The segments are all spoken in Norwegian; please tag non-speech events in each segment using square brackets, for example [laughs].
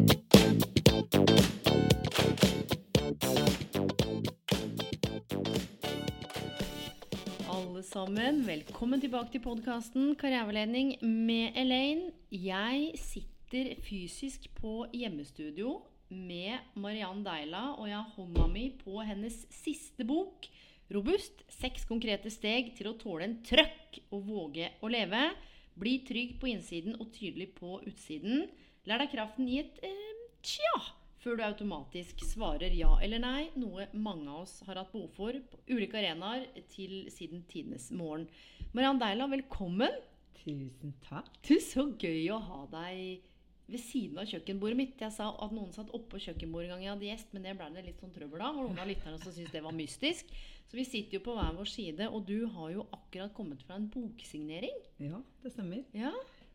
Alle sammen, velkommen tilbake til podkasten Karriereveiledning med Elaine. Jeg sitter fysisk på hjemmestudio med Mariann Deila, og jeg har hånda mi på hennes siste bok. Robust. Seks konkrete steg til å tåle en trøkk og våge å leve. Bli trygg på innsiden og tydelig på utsiden. Lær deg kraften i et eh, tja før du automatisk svarer ja eller nei, noe mange av oss har hatt behov for på ulike arenaer til siden tidenes morgen. Mariann Deila, velkommen. Tusen takk. Du, så gøy å ha deg ved siden av kjøkkenbordet mitt. Jeg sa at noen satt oppå kjøkkenbordet en gang jeg hadde gjest, men det ble det litt sånn trøbbel av. Og noen av lytterne som syntes det var mystisk. Så vi sitter jo på hver vår side, og du har jo akkurat kommet fra en boksignering. Ja, det stemmer. Ja,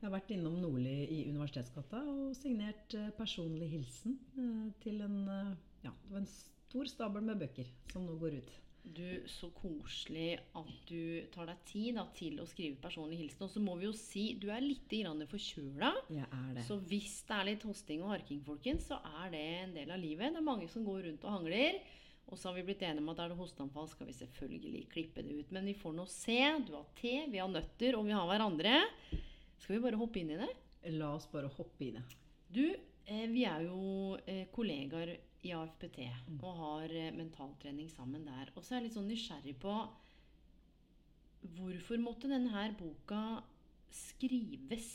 Jeg har vært innom Nordli i Universitetsgata og signert eh, personlig hilsen eh, til en eh, Ja, det var en stor stabel med bøker som nå går ut. Du, så koselig at du tar deg tid da, til å skrive personlig hilsen. Og så må vi jo si du er litt forkjøla. Så hvis det er litt hosting og harking, folkens, så er det en del av livet. Det er mange som går rundt og hangler. Og så har vi blitt enige om at er det hosteanfall, skal vi selvfølgelig klippe det ut. Men vi får nå se. Du har te, vi har nøtter, og vi har hverandre. Skal vi bare hoppe inn i det? La oss bare hoppe i det. Du, eh, vi er jo eh, kollegaer i AFPT og har eh, mentaltrening sammen der. Og så er jeg litt sånn nysgjerrig på hvorfor måtte denne her boka skrives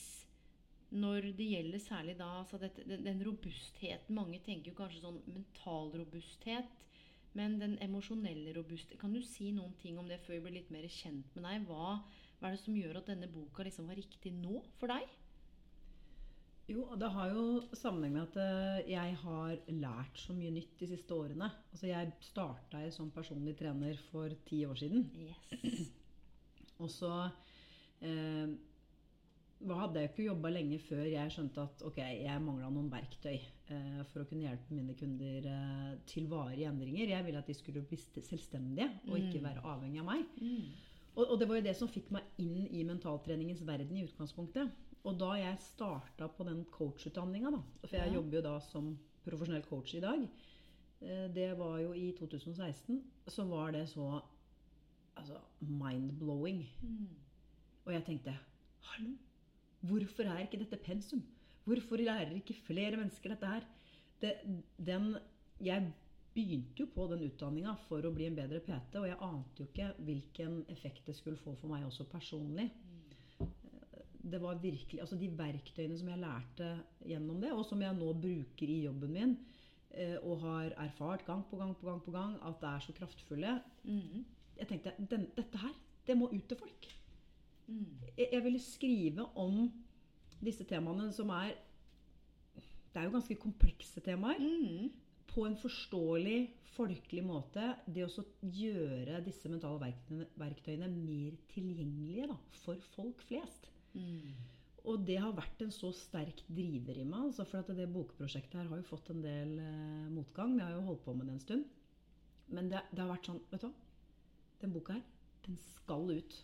når det gjelder særlig da altså dette, den, den robustheten Mange tenker jo kanskje sånn mental robusthet. Men den emosjonelle robusthet Kan du si noen ting om det før vi blir litt mer kjent med deg? Hva, hva er det som gjør at denne boka liksom var riktig nå for deg? Jo, det har jo sammenheng med at eh, jeg har lært så mye nytt de siste årene. Altså Jeg starta som personlig trener for ti år siden. Yes. [clears throat] Og så eh, hadde jeg jo ikke jobba lenge før jeg skjønte at ok, jeg mangla noen verktøy eh, for å kunne hjelpe mine kunder eh, til varige endringer. Jeg ville at de skulle bli selvstendige og ikke være avhengig av meg. Og, og det var jo det som fikk meg inn i mentaltreningens verden i utgangspunktet. Og da jeg starta på den coachutdanninga, da, for jeg Ja. jobber jo da som profesjonell coach i dag, eh, det var jo i 2016, så var det så altså, mind-blowing. Og jeg tenkte Hallo, hvorfor er ikke dette pensum? Hvorfor lærer ikke flere mennesker dette her? Det, den, jeg begynte jo på den utdanninga for å bli en bedre PT, og jeg ante jo ikke hvilken effekt det skulle få for meg også personlig. Det var virkelig, altså De verktøyene som jeg lærte gjennom det, og som jeg nå bruker i jobben min, eh, og har erfart gang på gang på gang på gang at det er så kraftfulle. Jeg tenkte den, dette her, det må ut til folk. Jeg, jeg ville skrive om disse temaene som er Det er jo ganske komplekse temaer. På en forståelig, folkelig måte. Det å gjøre disse mentale verktøyene, verktøyene mer tilgjengelige da, for folk flest. Og det har vært en så sterk driver i meg. Altså for at det bokprosjektet her har jo fått en del eh, motgang. vi har jo holdt på med det en stund. Men det, det har vært sånn Vet du hva? Den boka her, den skal ut.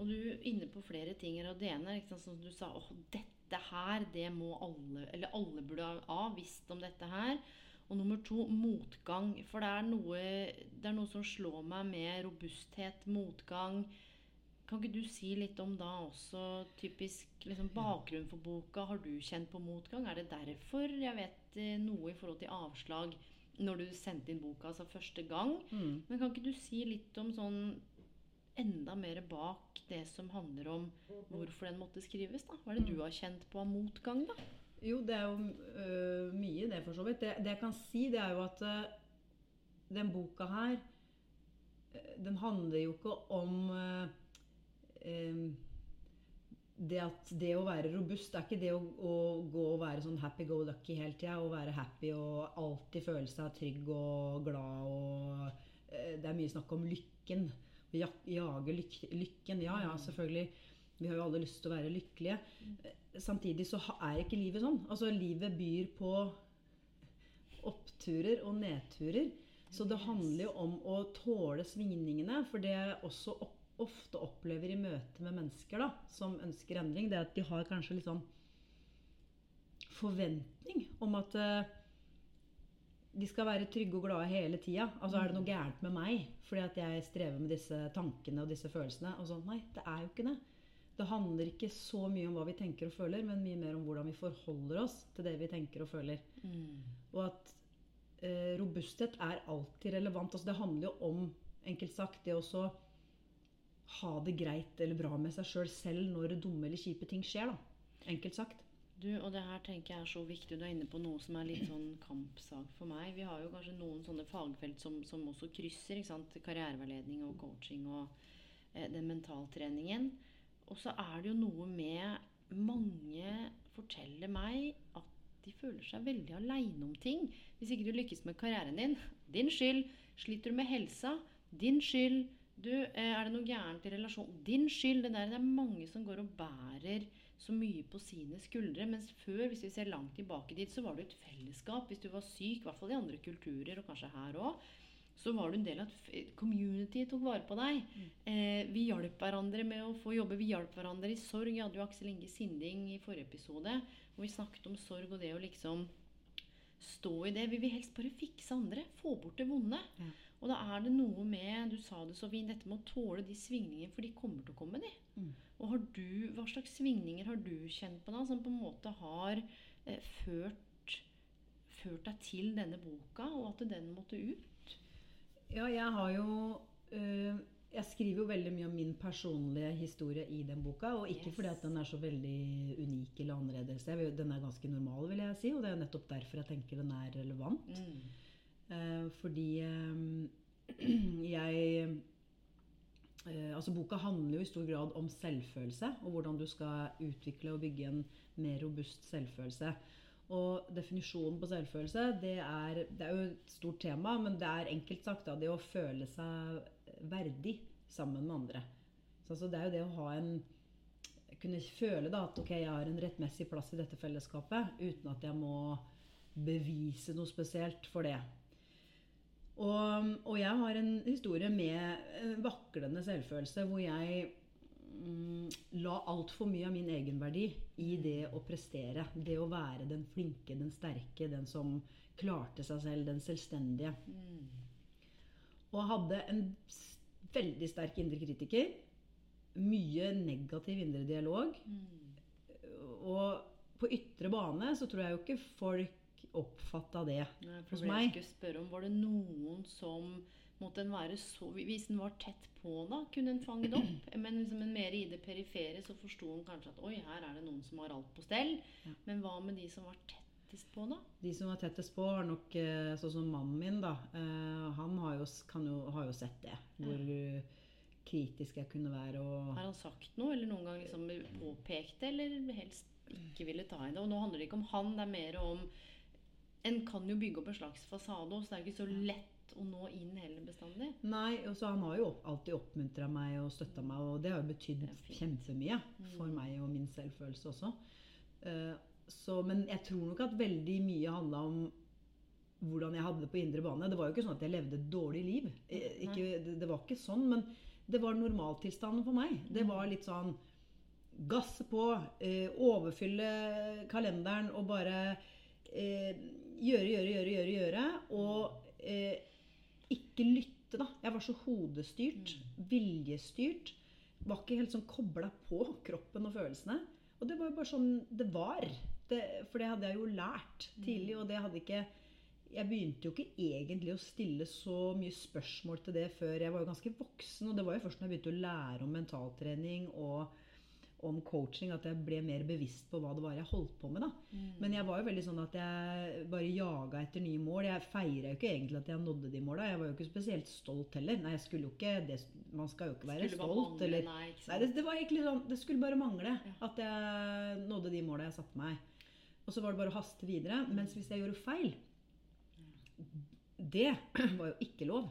Og du er inne på flere ting. Og det ene er som du sa åh, dette her, det må alle Eller alle burde ha visst om dette her. Og nummer to, motgang. For det er noe, det er noe som slår meg med robusthet, motgang. Kan ikke du si litt om da også typisk liksom, bakgrunn for boka? Har du kjent på motgang? Er det derfor jeg vet eh, noe i forhold til avslag når du sendte inn boka altså første gang? Men kan ikke du si litt om sånn enda mer bak det som handler om hvorfor den måtte skrives? da? Hva er det du har kjent på av motgang? da? Jo, det er jo øh, mye det, for så vidt. Det, det jeg kan si, det er jo at øh, den boka her øh, Den handler jo ikke om øh, øh, det at det å være robust det er ikke det å, å gå og være sånn happy go lucky hele tida. Å være happy og alltid føle seg trygg og glad og Det er mye snakk om lykken. Jage lyk, lykken. Ja, ja, selvfølgelig. Vi har jo alle lyst til å være lykkelige. Eh, Samtidig så er ikke livet sånn. Altså, livet byr på oppturer og nedturer. Så det handler jo om å tåle svingningene. For det jeg også ofte opplever i møte med mennesker da, som ønsker endring, det er at de har kanskje litt sånn forventning om at eh, de skal være trygge og glade hele tida. Altså er det noe gærent med meg fordi at jeg strever med disse tankene og disse følelsene? Og sånn, Nei, det er jo ikke det. Det handler ikke så mye om hva vi tenker og føler, men mye mer om hvordan vi forholder oss til det vi tenker og føler. Og at eh, robusthet er alltid relevant. Altså, det handler jo om, enkelt sagt, det å ha det greit eller bra med seg sjøl selv, selv når dumme eller kjipe ting skjer. da. Enkelt sagt. Du, og det her tenker jeg er så viktig. Du er inne på noe som er litt [clears throat] sånn kampsak for meg. Vi har jo kanskje noen sånne fagfelt som, som også krysser. ikke sant? Karriereveiledning og coaching og eh, den mentaltreningen. Og så er det jo noe med Mange forteller meg at de føler seg veldig aleine om ting. Hvis ikke du lykkes med karrieren din, din skyld. Sliter du med helsa, din skyld. Du, eh, er det noe gærent i relasjonen? Din skyld. Det, der, det er mange som går og bærer så mye på sine skuldre. Mens før, hvis vi ser langt tilbake dit, så var det et fellesskap. Hvis du var syk, i hvert fall i andre kulturer, og kanskje her òg, så var du en del av et community tok vare på deg. Eh, vi hjalp hverandre med å få jobbe. Vi hjalp hverandre i sorg. Jeg hadde jo Aksel Inge Sinding i forrige episode, hvor vi snakket om sorg og det å liksom stå i det. Vi vil helst bare fikse andre. Få bort det vonde. Ja. Og da er det noe med Du sa det så fint, dette med å tåle de svingningene, for de kommer til å komme, de. Mm. Og har du, hva slags svingninger har du kjent på da, som på en måte har eh, ført, ført deg til denne boka, og at den måtte ut? Ja, jeg har jo øh, Jeg skriver jo veldig mye om min personlige historie i den boka. Og ikke Yes. fordi at den er så veldig unik eller annerledes. Den er ganske normal, vil jeg si. Og det er nettopp derfor jeg tenker den er relevant. Eh, fordi eh, [clears throat] jeg eh, Altså Boka handler jo i stor grad om selvfølelse, og hvordan du skal utvikle og bygge en mer robust selvfølelse. Og definisjonen på selvfølelse, det er, det er jo et stort tema, men det er enkelt sagt da, det å føle seg verdig sammen med andre. Så altså, det er jo det å ha en kunne føle da at ok, jeg har en rettmessig plass i dette fellesskapet, uten at jeg må bevise noe spesielt for det. Og, og jeg har en historie med vaklende selvfølelse hvor jeg mm, la altfor mye av min egenverdi i det å prestere. Det å være den flinke, den sterke, den som klarte seg selv, den selvstendige. Og hadde en veldig sterk indre kritiker. Mye negativ indre dialog. Og på ytre bane så tror jeg jo ikke folk oppfatta det Nei, hos meg. jeg skulle spørre om, Var det noen som Måtte en være så Hvis den var tett på, da, kunne den fange det opp? [clears throat] Men liksom en mer i det perifere, så forsto en kanskje at oi, her er det noen som har alt på stell. Ja. Men hva med de som var tettest på, da? De som var tettest på, har nok eh, sånn som mannen min, da. eh, Han har jo, kan jo, har jo sett det. Hvor ja. kritisk jeg kunne være. Og Har han sagt noe, eller noen gang liksom påpekt det, eller helst ikke ville ta i det? Og nå handler det ikke om han, det er mer om En kan jo bygge opp en slags fasade, så det er jo ikke så lett å nå inn heller bestandig. Nei, og så han har jo alltid oppmuntra meg og støtta meg, og det har jo betydd kjempemye for meg og min selvfølelse også. Eh, så, men jeg tror nok at veldig mye handla om hvordan jeg hadde det på indre bane. Det var jo ikke sånn at jeg levde et dårlig liv. Ikke, det, var ikke sånn, men det var normaltilstanden for meg. Det var litt sånn gasse på, eh, overfylle kalenderen og bare eh, gjøre, gjøre, gjøre, gjøre, gjøre. Og eh, ikke lytte, da. Jeg var så hodestyrt, viljestyrt. Var ikke helt sånn kobla på kroppen og følelsene. Og det var jo bare sånn det var. Det, for det hadde jeg jo lært tidlig, og det hadde ikke jeg begynte jo ikke egentlig å stille så mye spørsmål til det før jeg var jo ganske voksen. Og det var jo først når jeg begynte å lære om mentaltrening og, om coaching at jeg ble mer bevisst på hva det var jeg holdt på med. Mm. Men jeg var jo veldig sånn at jeg bare jaga etter nye mål. Jeg feira jo ikke egentlig at jeg nådde de måla. Jeg var jo ikke spesielt stolt heller. Nei, jeg skulle jo ikke det, Man skal jo ikke være Skulle stolt. mangle, eller... Nei, Nei, det, det var egentlig sånn Det skulle bare mangle Ja. at jeg nådde de måla jeg satte meg. Og så var det bare å haste videre. Mens hvis jeg gjorde feil Det [clears throat] var jo ikke lov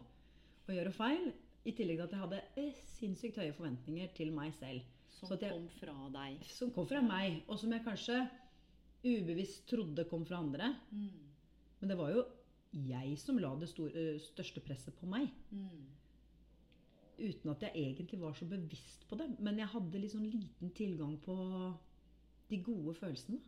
å gjøre feil. I tillegg til at jeg hadde eh, sinnssykt høye forventninger til meg selv. Som så at jeg- kom fra deg. Som kom fra meg, og som jeg kanskje ubevisst trodde kom fra andre. Mm. Men det var jo jeg som la det store, største presset på meg. Mm. Uten at jeg egentlig var så bevisst på det. Men jeg hadde liksom liten tilgang på de gode følelsene.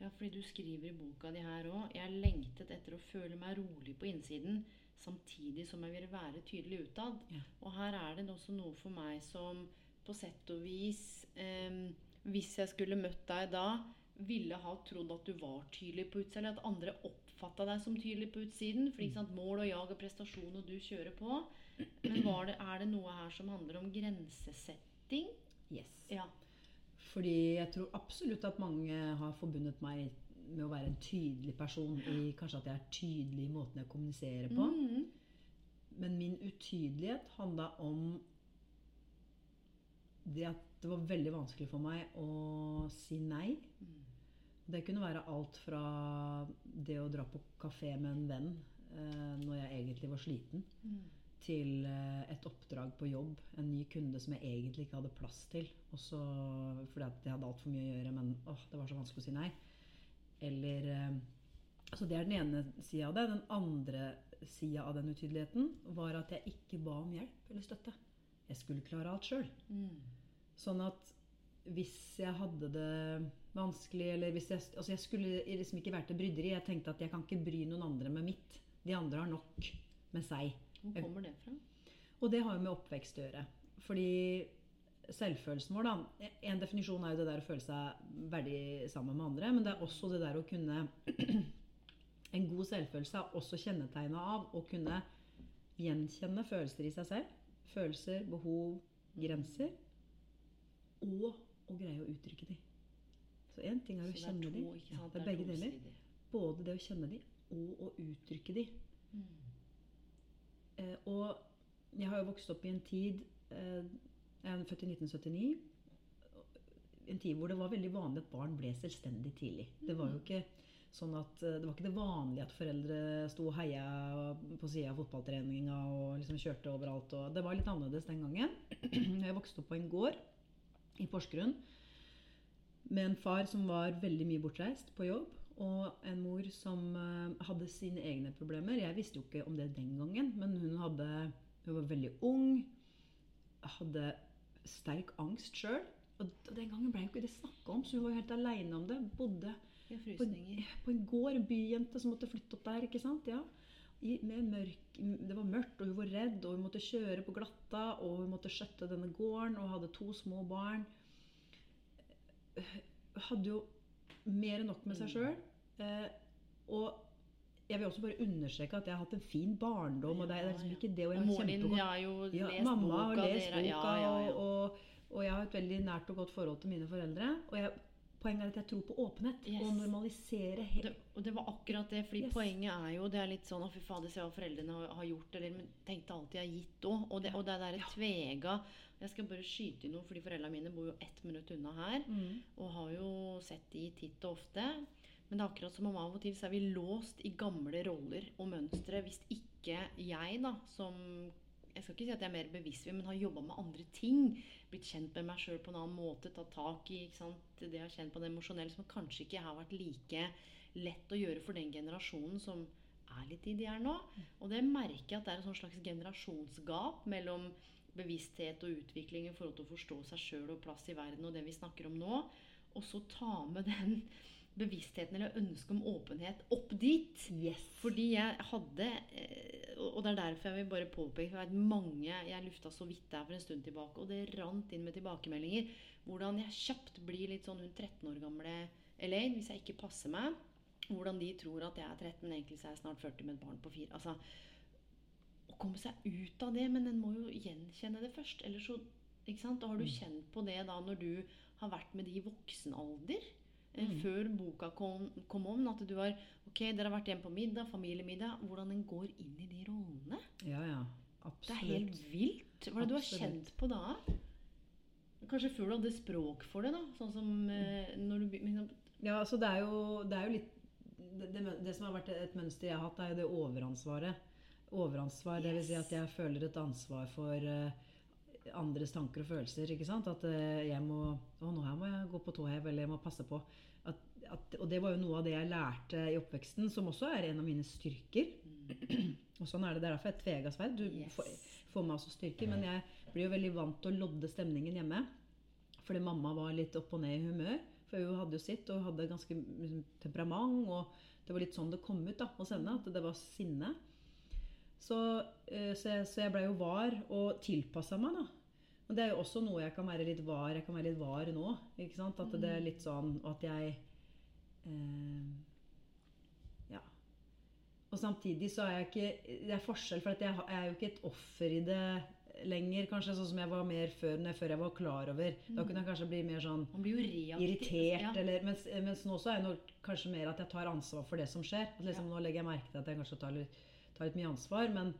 Ja, fordi du skriver i boka di her òg Jeg lengtet etter å føle meg rolig på innsiden samtidig som jeg ville være tydelig utad. Ja. Og her er det også noe for meg som på sett og vis eh, Hvis jeg skulle møtt deg da, ville ha trodd at du var tydelig på utsiden, eller at andre oppfatta deg som tydelig på utsiden. For ikke sant, mål og jag og prestasjon og du kjører på. Men var det, er det noe her som handler om grensesetting? Yes. Ja. Fordi jeg tror absolutt at mange har forbundet meg med å være en tydelig person. I kanskje at jeg er tydelig i måten jeg kommuniserer på. Mm. Men min utydelighet handla om det at det var veldig vanskelig for meg å si nei. Det kunne være alt fra det å dra på kafé med en venn eh, når jeg egentlig var sliten, Mm. til eh, et oppdrag på jobb, en ny kunde som jeg egentlig ikke hadde plass til. Også fordi at jeg hadde altfor mye å gjøre, men åh, det var så vanskelig å si nei. Eller eh, Så det er den ene sida av det. Den andre sida av den utydeligheten var at jeg ikke ba om hjelp eller støtte. Jeg skulle klare alt sjøl. Mm. Sånn at hvis jeg hadde det vanskelig, eller hvis jeg Altså, jeg skulle liksom ikke vært til bryderi. Jeg tenkte at jeg kan ikke bry noen andre med mitt. De andre har nok med seg. Hvor kommer det fra? Og det har jo med oppvekst å gjøre. Fordi selvfølelsen vår, da En definisjon er jo det der å føle seg verdig sammen med andre. Men det er også det der å kunne En god selvfølelse er også kjennetegna av å kunne gjenkjenne følelser i seg selv. Følelser, behov, grenser. Og å greie å uttrykke de. Så én ting er å kjenne er to, de. Ja, det er begge deler. Både det å kjenne de og å uttrykke de. Mm. Eh, og jeg har jo vokst opp i en tid eh, Jeg er født i 1979. En tid hvor det var veldig vanlig at barn ble selvstendig tidlig. Det var jo ikke sånn at eh, det var ikke det vanlige at foreldre sto og heia på sida av fotballtreninga og liksom kjørte overalt. Og det var litt annerledes den gangen. [clears throat] Jeg vokste opp på en gård i Porsgrunn med en far som var veldig mye bortreist på jobb, og en mor som eh, hadde sine egne problemer. Jeg visste jo ikke om det den gangen, men hun, hadde, hun var veldig ung, hadde sterk angst sjøl. Og den gangen ble jo ikke det snakka om, så hun var jo helt aleine om det. Bodde på, frysninger. på en gård, byjente som måtte flytte opp der. ikke sant? Ja. I, med mørk, det var mørkt, og hun var redd, og hun måtte kjøre på glatta, og hun måtte skjøtte denne gården, og hadde to små barn. Hadde jo mer enn nok med seg sjøl. Eh, og jeg vil også bare understreke at jeg har hatt en fin barndom, og det er liksom ikke det, og jeg har din kjempegodt har jo ja, lest mamma har lest dere- boka, ja, ja, ja. Og, og, og jeg har et veldig nært og godt forhold til mine foreldre. Og jeg, poenget er at jeg tror på åpenhet. Yes. Og normalisere helt det, og det var akkurat det, fordi Yes. poenget er jo Det er litt sånn Å, fy fader, se hva foreldrene har, har gjort. Eller men tenkte alltid jeg har gitt òg. Og det, og det der tvega Jeg skal bare skyte inn noe, fordi foreldrene mine bor jo ett minutt unna her. Mm. Og har jo sett de titt og ofte. Men det er akkurat som om av og til så er vi låst i gamle roller og mønstre. Hvis ikke jeg, da, som Jeg skal ikke si at jeg er mer bevisst, men har jobba med andre ting. Blitt kjent med meg sjøl på en annen måte. Tatt tak i det jeg har kjent på det emosjonelle, som kanskje ikke har vært like lett å gjøre for den generasjonen som er litt i de her nå. Og det merker jeg at det er sånn slags generasjonsgap mellom bevissthet og utvikling i forhold til å forstå seg sjøl og plass i verden og det vi snakker om nå. Og så ta med den bevisstheten eller ønsket om åpenhet opp dit. Yes. Fordi jeg hadde eh, Og det er derfor jeg vil bare påpeke at mange Jeg lufta så vidt der for en stund tilbake, og det rant inn med tilbakemeldinger. Hvordan jeg kjapt blir litt sånn hun 13 år gamle Elaine hvis jeg ikke passer meg. Hvordan de tror at jeg er 13, men egentlig så er jeg snart 40 med et barn på 4. Altså, å komme seg ut av det, men en må jo gjenkjenne det først. Eller så ikke sant? Da har du kjent på det da når du har vært med de i voksen alder. Eh, Mm. Før boka kom, kom om. At du har Ok, dere har vært hjemme på middag, familiemiddag. Hvordan en går inn i de rollene. Ja, ja. Absolutt. Det er helt vilt. Hva er det du har kjent på da? Kanskje før du hadde språk for det, da? Sånn som mm. når du liksom, Ja, altså det er jo, det er jo litt det, det, det som har vært et mønster jeg har hatt, er jo det overansvaret. Overansvar, det vil si at jeg føler et ansvar for eh, andres tanker og følelser. ikke sant? At eh, jeg må Å, nå her må jeg gå på tå hev, eller jeg må passe på. At, at, og det var jo noe av det jeg lærte i oppveksten, som også er en av mine styrker. Og sånn er det. Det er derfor jeg tvega sverd. Du Yes. får, får meg også styrker. Men jeg blir jo veldig vant til å lodde stemningen hjemme. Fordi mamma var litt opp og ned i humør. For hun hadde jo sitt og hadde ganske liksom, temperament. Og det var litt sånn det kom ut da, hos henne, at det var sinne. Så, eh, så, jeg, så jeg blei jo var og tilpassa meg, da. Og det er jo også noe jeg kan være litt var Jeg kan være litt var nå. ikke sant? At det er litt sånn at jeg eh, Ja. Og samtidig så er jeg ikke Det er forskjell, for at jeg, jeg er jo ikke et offer i det lenger, kanskje, sånn som jeg var mer før, når jeg- før jeg var klar over. Da kunne jeg kanskje bli mer sånn irritert, Ja. eller, mens, mens nå så er jeg kanskje mer at jeg tar ansvar for det som skjer. At liksom, Nå legger jeg merke til at jeg kanskje tar litt, tar litt mye ansvar, men,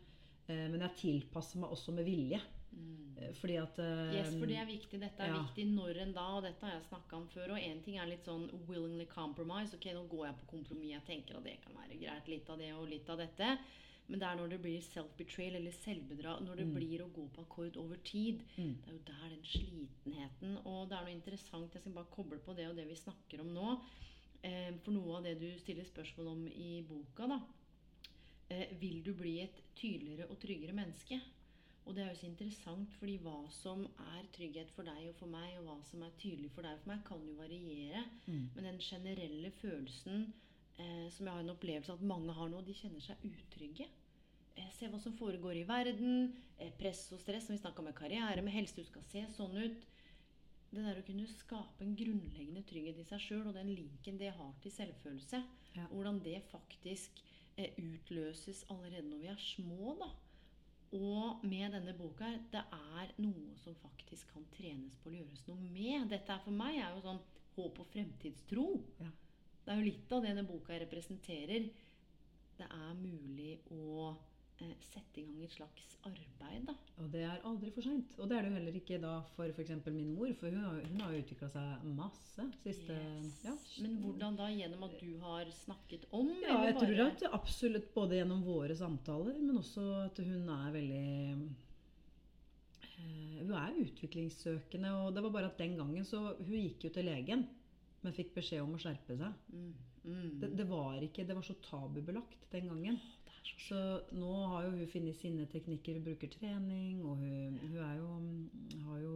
eh, men jeg tilpasser meg også med vilje. Mm. Fordi at eh, Yes, for det er viktig. Dette er ja. viktig når en da, og dette har jeg snakka om før. Og én ting er litt sånn willingly compromise. Ok, nå går jeg på kompromiss. Jeg tenker at det kan være greit. Litt av det og litt av dette. Men det er når det blir self-betrayal eller selvbedrag, når det blir å gå på akkord over tid. Mm. Det er jo der den slitenheten Og det er noe interessant, jeg skal bare koble på det og det vi snakker om nå. Eh, for noe av det du stiller spørsmål om i boka, da. Eh, vil du bli et tydeligere og tryggere menneske? Og det er jo så interessant, fordi hva som er trygghet for deg og for meg, og hva som er tydelig for deg og for meg, kan jo variere. Mm. Men den generelle følelsen eh, som jeg har en opplevelse at mange har nå, de kjenner seg utrygge. Eh, se hva som foregår i verden. Eh, press og stress, som vi snakka med karriere, med helse. Du skal se sånn ut. Det der å kunne skape en grunnleggende trygghet i seg sjøl, og den linken det har til selvfølelse, Ja. hvordan det faktisk utløses allerede når vi er små, da. Og med denne boka her, det er noe som faktisk kan trenes på å gjøres noe med. Dette er for meg er jo sånn håp og fremtidstro. Ja. Det er jo litt av det denne boka representerer. Det er mulig å eh, sette i gang et slags arbeid, da. Og det er aldri for seint. Og det er det jo heller ikke da for f.eks. min mor, for hun har, hun har utvikla seg masse siste Yes. ja. Men hvordan da? Gjennom at du har snakket om? Ja, jeg jeg tror at absolutt både gjennom våre samtaler, men også at hun er veldig eh, Hun er utviklingssøkende, og det var bare at den gangen så Hun gikk jo til legen, men fikk beskjed om å skjerpe seg. mm, mm. Det, det var ikke Det var så tabubelagt den gangen. Er så nå har jo hun funnet sine teknikker. Hun bruker trening, og hun, hun er jo Har jo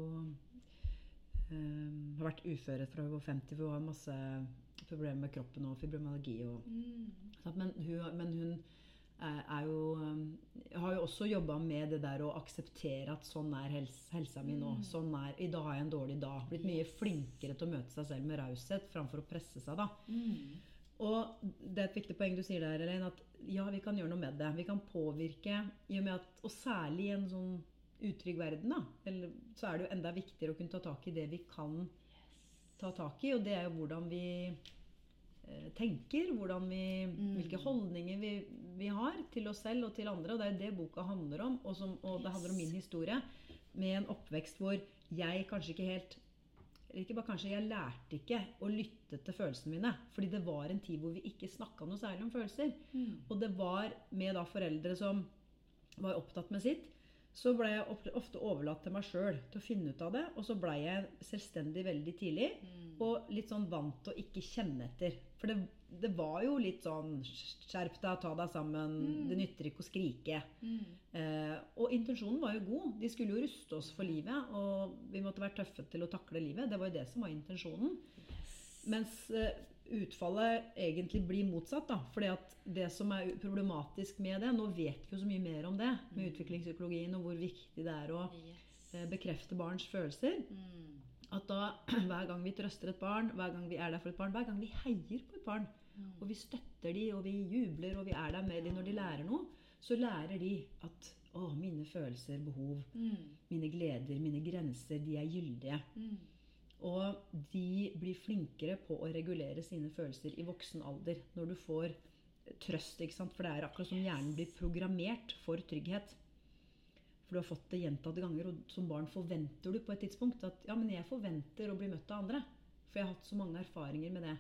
um, har vært uføre fra hun var 50, for hun har masse problemer med kroppen og fibromyalgi. Og, mm. men, hun, men hun er, er jo eh, Har jo også jobba med det der å akseptere at sånn er helse, helsa mi nå. Sånn er, I dag jeg en dårlig dag. Blitt mye flinkere til å møte seg selv med raushet framfor å presse seg. da. Mm. Og det er et viktig poeng du sier der, Elaine, at ja, vi kan gjøre noe med det. Vi kan påvirke, i og med at, og særlig i en sånn utrygg verden, da, eller, så er det jo enda viktigere å kunne ta tak i det vi kan ta tak i, og det er jo hvordan vi eh, tenker, hvordan vi, hvilke holdninger vi, vi har til oss selv og til andre. Og det er jo det boka handler om, og, som, og det handler om min historie. Med en oppvekst hvor jeg kanskje ikke helt ikke bare kanskje, Jeg lærte ikke å lytte til følelsene mine. Fordi det var en tid hvor vi ikke snakka noe særlig om følelser. Og det var med da foreldre som var opptatt med sitt, så ble jeg ofte- overlatt til meg sjøl til å finne ut av det. Og så blei jeg selvstendig veldig tidlig. Og litt sånn vant til å ikke kjenne etter. For det, det var jo litt sånn Skjerp deg, ta deg sammen. Det nytter ikke å skrike. Eh, og intensjonen var jo god. De skulle jo ruste oss for livet. Og vi måtte være tøffe til å takle livet. Det var jo det som var intensjonen. Mens eh, utfallet egentlig blir motsatt. da, fordi at det som er problematisk med det Nå vet vi jo så mye mer om det med utviklingspsykologien og hvor viktig det er å Yes. eh, bekrefte barns følelser. Mm. At da [clears throat] hver gang vi trøster et barn, hver gang vi er der for et barn, hver gang vi heier på et barn, og vi støtter de, og vi jubler, og vi er der med de når de lærer noe, så lærer de at å, mine følelser, behov, Mm. mine gleder, mine grenser, de er gyldige. Mm. Og de blir flinkere på å regulere sine følelser i voksen alder. Når du får trøst, ikke sant? for det er akkurat som hjernen blir programmert for trygghet. For du har fått det gjentatte ganger, og som barn forventer du på et tidspunkt at ja, men jeg forventer å bli møtt av andre. For jeg har hatt så mange erfaringer med det.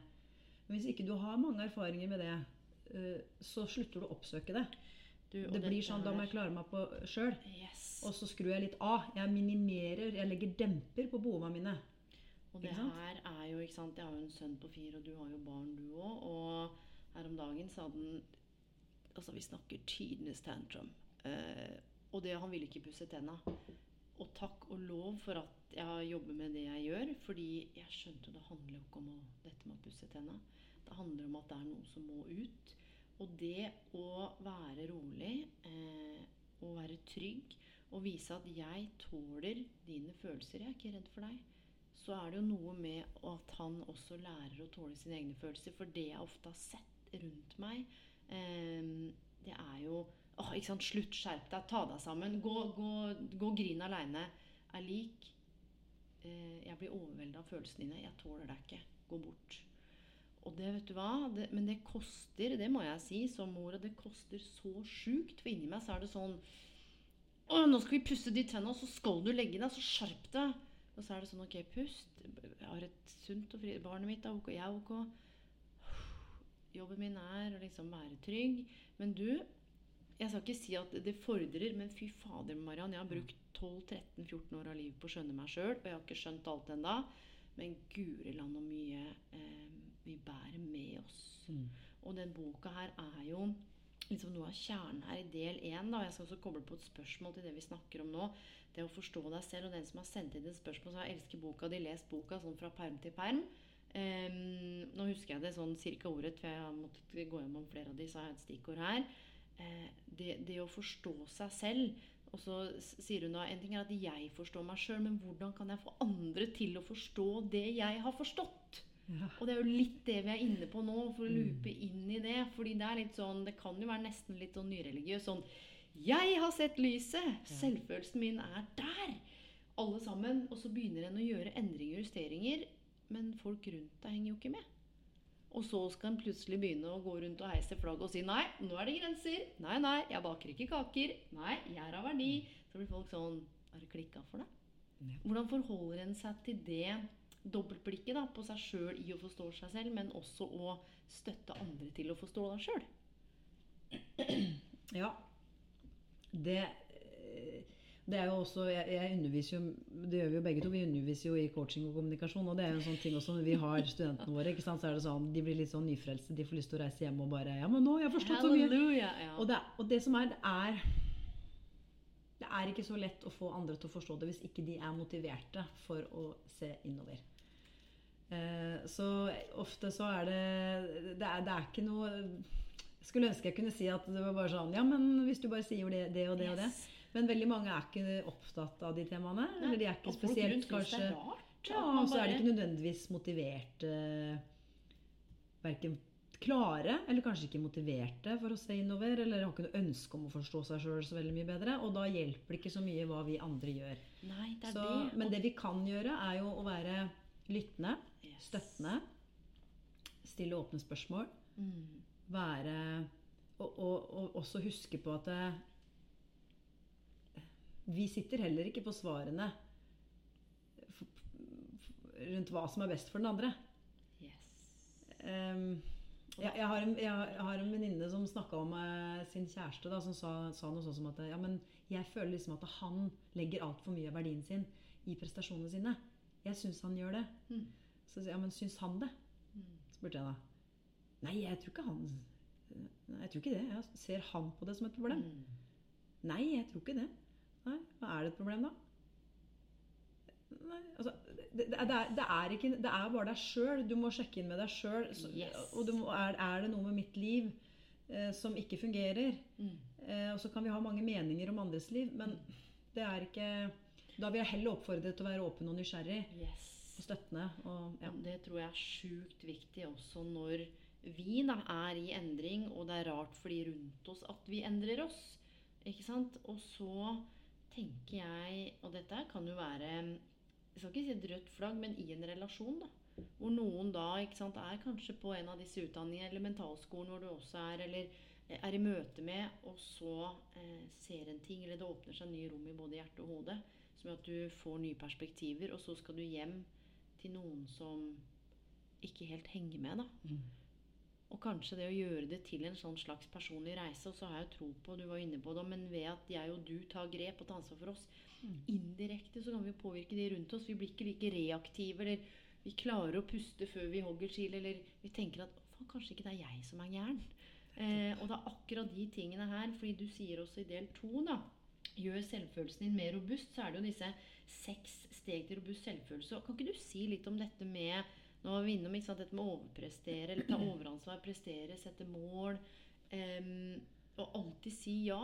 Men hvis ikke du har mange erfaringer med det, eh, så slutter du å oppsøke det. Du, Det blir sånn, Da må jeg klare meg på sjøl. Yes. Og så skrur jeg litt av. Jeg minimerer, jeg legger demper på behovene mine. Og det her er jo, ikke sant Jeg har jo en sønn på fire, og du har jo barn, du òg. Og her om dagen sa den Altså, vi snakker tidenes tantrum. Eh, og det han ville ikke pusse tenna. Og takk og lov for at jeg jobber med det jeg gjør. Fordi jeg skjønte det handler jo ikke om å, dette med å pusse tenna. Det handler om at det er noe som må ut. Og det å være rolig eh, og være trygg og vise at jeg tåler dine følelser, jeg er ikke redd for deg, så er det jo noe med at han også lærer å tåle sine egne følelser. For det jeg ofte har sett rundt meg, eh, det er jo åh, ikke sant, Slutt, skjerp deg, ta deg sammen. Gå, gå, gå grin aleine. Er lik eh, Jeg blir overvelda av følelsene dine. Jeg tåler deg ikke. Gå bort. Og det, vet du hva, det, men det koster, det må jeg si som mor, og det koster så sjukt. For inni meg så er det sånn Å, nå skal vi pusse de tenna, så skal du legge deg, så skjerp deg. Og så er det sånn, ok, pust. Jeg har et sunt og fri Barnet mitt er ok, jeg er ok. Jobben min er å liksom være trygg. Men du, jeg skal ikke si at det fordrer, men fy fader, Mariann. Jeg har brukt 12-13-14 år av livet på å skjønne meg sjøl, og jeg har ikke skjønt alt ennå. Men guri land og mye eh, vi bærer med oss. Og den boka her er jo liksom noe av kjernen her i del én. Jeg skal også koble på et spørsmål til det vi snakker om nå. Det å forstå deg selv. Og den som har sendt inn et spørsmål, så jeg elsket boka. De lest boka sånn fra perm til perm. Um, nå husker jeg det sånn cirka ordet, for jeg har måttet gå gjennom flere av de, så har jeg et stikkord her. Eh, det, det å forstå seg selv. Og så sier hun da en ting er at jeg forstår meg sjøl, men hvordan kan jeg få andre til å forstå det jeg har forstått? Ja. Og det er jo litt det vi er inne på nå, for å loope inn i det. Fordi det er litt sånn Det kan jo være nesten litt sånn nyreligiøs. Sånn Jeg har sett lyset! Selvfølelsen min er der! Alle sammen. Og så begynner en å gjøre endringer og justeringer, men folk rundt deg henger jo ikke med. Og så skal en plutselig begynne å gå rundt og heise flagget og si nei, nå er det grenser. Nei, nei, jeg baker ikke kaker. Nei, jeg er av verdi. Så blir folk sånn Har det klikka for deg? Ja. Hvordan forholder en seg til det dobbeltblikket da, på seg sjøl i å forstå seg selv, men også å støtte andre til å forstå deg sjøl? Ja. Det, det er jo også jeg, jeg underviser jo Det gjør vi jo begge to. Vi underviser jo i coaching og kommunikasjon. Og det er jo en sånn ting også når vi har studentene våre. ikke sant, så er det sånn, De blir litt sånn nyfrelste. De får lyst til å reise hjem og bare Ja, men nå jeg har jeg forstått så mye. Ja. Og det, og det som er, det er Det er ikke så lett å få andre til å forstå det hvis ikke de er motiverte for å se innover. Eh, så ofte så er det det er, det er ikke noe Jeg skulle ønske jeg kunne si at det var bare sånn Ja, men hvis du bare sier det, det og det og det. Men veldig mange er ikke opptatt av de temaene. Nei, Eller de er ikke og spesielt kanskje det er rart. ja, og så er de ikke nødvendigvis motiverte Verken klare eller kanskje ikke motiverte for å se innover. Eller har ikke noe ønske om å forstå seg sjøl så veldig mye bedre. Og da hjelper det ikke så mye hva vi andre gjør. Nei, det Så, det. men det vi kan gjøre, er jo å være lyttende, Yes. støttende, stille åpne spørsmål. Mm. Være og, og, og også huske på at det, vi sitter heller ikke på svarene rundt hva som er best for den andre. Yes. Um, jeg, jeg har en, jeg har- en venninne som snakka om uh, sin kjæreste, da, som sa, sa noe sånn som at ja, men jeg føler liksom at han legger altfor mye av verdien sin i prestasjonene sine. Jeg syns han gjør det. Mm. Så sier jeg, ja, men syns han det? Mm. spurte jeg da. Nei, jeg tror ikke han Nei, jeg tror ikke det. Jeg ser han på det som et problem? Mm. Nei, jeg tror ikke det. Nei, er det et problem, da? Nei, altså, det, det, er, det, er ikke, det er bare deg sjøl. Du må sjekke inn med deg sjøl. Yes. Og du må, er, er det noe med mitt liv eh, som ikke fungerer? Mm. Eh, og så kan vi ha mange meninger om andres liv, men det er ikke Da vil jeg heller oppfordre til å være åpen og nysgjerrig Yes. og støttende. Og, ja. Det tror jeg er sjukt viktig også når vi da er i endring, og det er rart for de rundt oss at vi endrer oss. Ikke sant? Og så tenker jeg Og dette kan jo være Jeg skal ikke si et rødt flagg, men i en relasjon, da. Hvor noen da ikke sant, er kanskje på en av disse utdanningene, eller mentalskolen hvor du også er, eller er i møte med, og så eh, ser en ting, eller det åpner seg nye rom i både hjerte og hode, som gjør at du får nye perspektiver, og så skal du hjem til noen som ikke helt henger med, da. Mm. Og kanskje det å gjøre det til en sånn slags personlig reise, og så har jeg tro på, du var inne på det, men ved at jeg og du tar grep og tar ansvar for oss, Mm. indirekte så kan vi påvirke de rundt oss. Vi blir ikke like reaktive, eller vi klarer å puste før vi hogger skil, eller vi tenker at faen, kanskje ikke det er jeg som er gæren. Eh, og det er akkurat de tingene her, fordi du sier også i del to, da Gjør selvfølelsen din mer robust, så er det jo disse seks steg til robust selvfølelse. Kan ikke du si litt om dette med Nå var vi innom ikke sant, dette med overprestere, eller ta overansvar, prestere, sette mål. Um, og alltid si ja.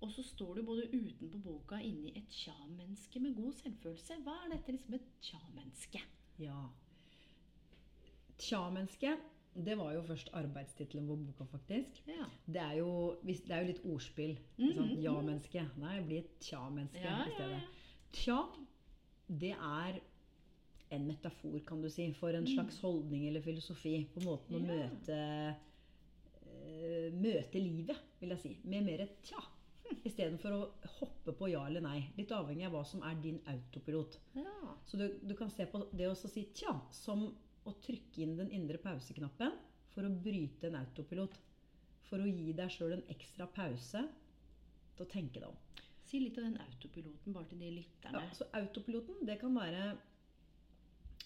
Og så står du både utenpå boka inni et tja-menneske med god selvfølelse. Hva er dette liksom et tja-menneske? Ja. Tja-menneske, det var jo først arbeidstittelen på boka, faktisk. Ja. Det er jo, det er jo litt ordspill. Mm -hmm. Ja-menneske. Nei, bli et tja-menneske Ja, i stedet. ja. Tja, det er en metafor, kan du si, for en slags holdning eller filosofi. På måten å Mm. Ja. møte uh, møte livet, vil jeg si. Med mer et tja. Istedenfor å hoppe på ja eller nei. Litt avhengig av hva som er din autopilot. ja. Så du, du kan se på det å si tja som å trykke inn den indre pauseknappen for å bryte en autopilot. For å gi deg sjøl en ekstra pause til å tenke deg om. Si litt av den autopiloten bare til de lytterne. Ja, så autopiloten, det kan være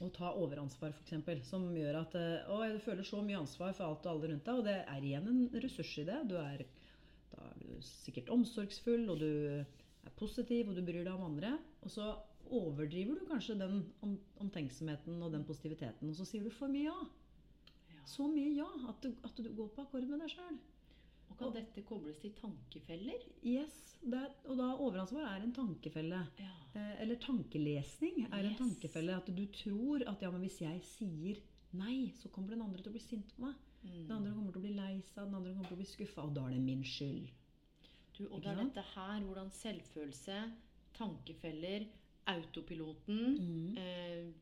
å ta overansvar, f.eks. Som gjør at eh, Å, du føler så mye ansvar for alt og alle rundt deg. Og det er igjen en ressurs i det. Du er, da er du sikkert omsorgsfull, og du er positiv, og du bryr deg om andre. Og så overdriver du kanskje den om, omtenksomheten og den positiviteten. Og så sier du for mye ja. Ja. Så mye ja at du, at du går på akkord med deg sjøl. Og kan dette kobles til tankefeller? Yes. Det er, og da overansvar er en tankefelle. Ja. Eh, Eller tankelesning er en tankefelle. At du tror at ja, men hvis jeg sier nei, så kommer den andre til å bli sint på meg. Mm. Den andre kommer til å bli lei seg, den andre kommer til å bli skuffa, og da er det min skyld. Du, og det er dette her, hvordan selvfølelse, tankefeller, autopiloten, Mm. eh,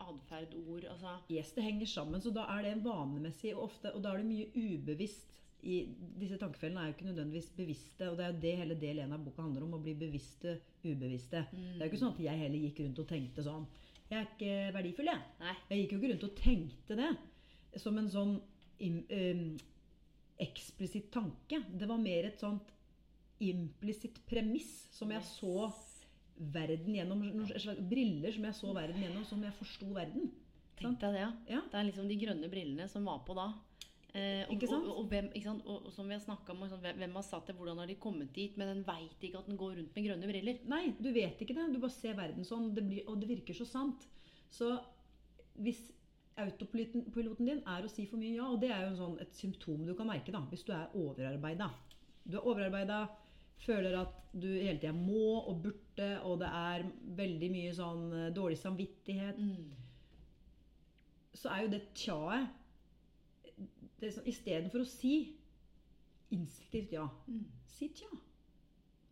atferd, ord Altså Yes, det henger sammen, så da er det vanemessig, og, ofte, og da er det mye ubevisst. I, disse tankefellene er jo ikke nødvendigvis bevisste, og det er jo det hele del én av boka handler om. Å bli bevisste, ubevisste. Det er jo ikke sånn at jeg heller gikk rundt og tenkte sånn Jeg er ikke verdifull, jeg. Nei. Jeg gikk jo ikke rundt og tenkte det som en sånn em, eksplisitt tanke. Det var mer et sånt implisitt premiss som jeg så verden gjennom. Briller som jeg så verden gjennom, som jeg forsto verden. Tenk deg det, ja. Ja. Det er liksom de grønne brillene som var på da. Eh, og? Og, og, hvem? Og, som vi har snakket om, sånn, hvem, har satt det, hvordan har de kommet dit? Men den veit ikke at den går rundt med grønne briller. Nei, du vet ikke det. Du bare ser verden sånn, det blir, og det virker så sant. Så hvis autopiloten din er å si for mye ja, og det er jo en sånn, et symptom du kan merke da, hvis du er overarbeida. Du er overarbeida, føler at du hele tida må og burde, og det er veldig mye sånn eh, dårlig samvittighet, så er jo det tjaet det er sånn, Istedenfor å si instinktivt ja, Mm. si tja.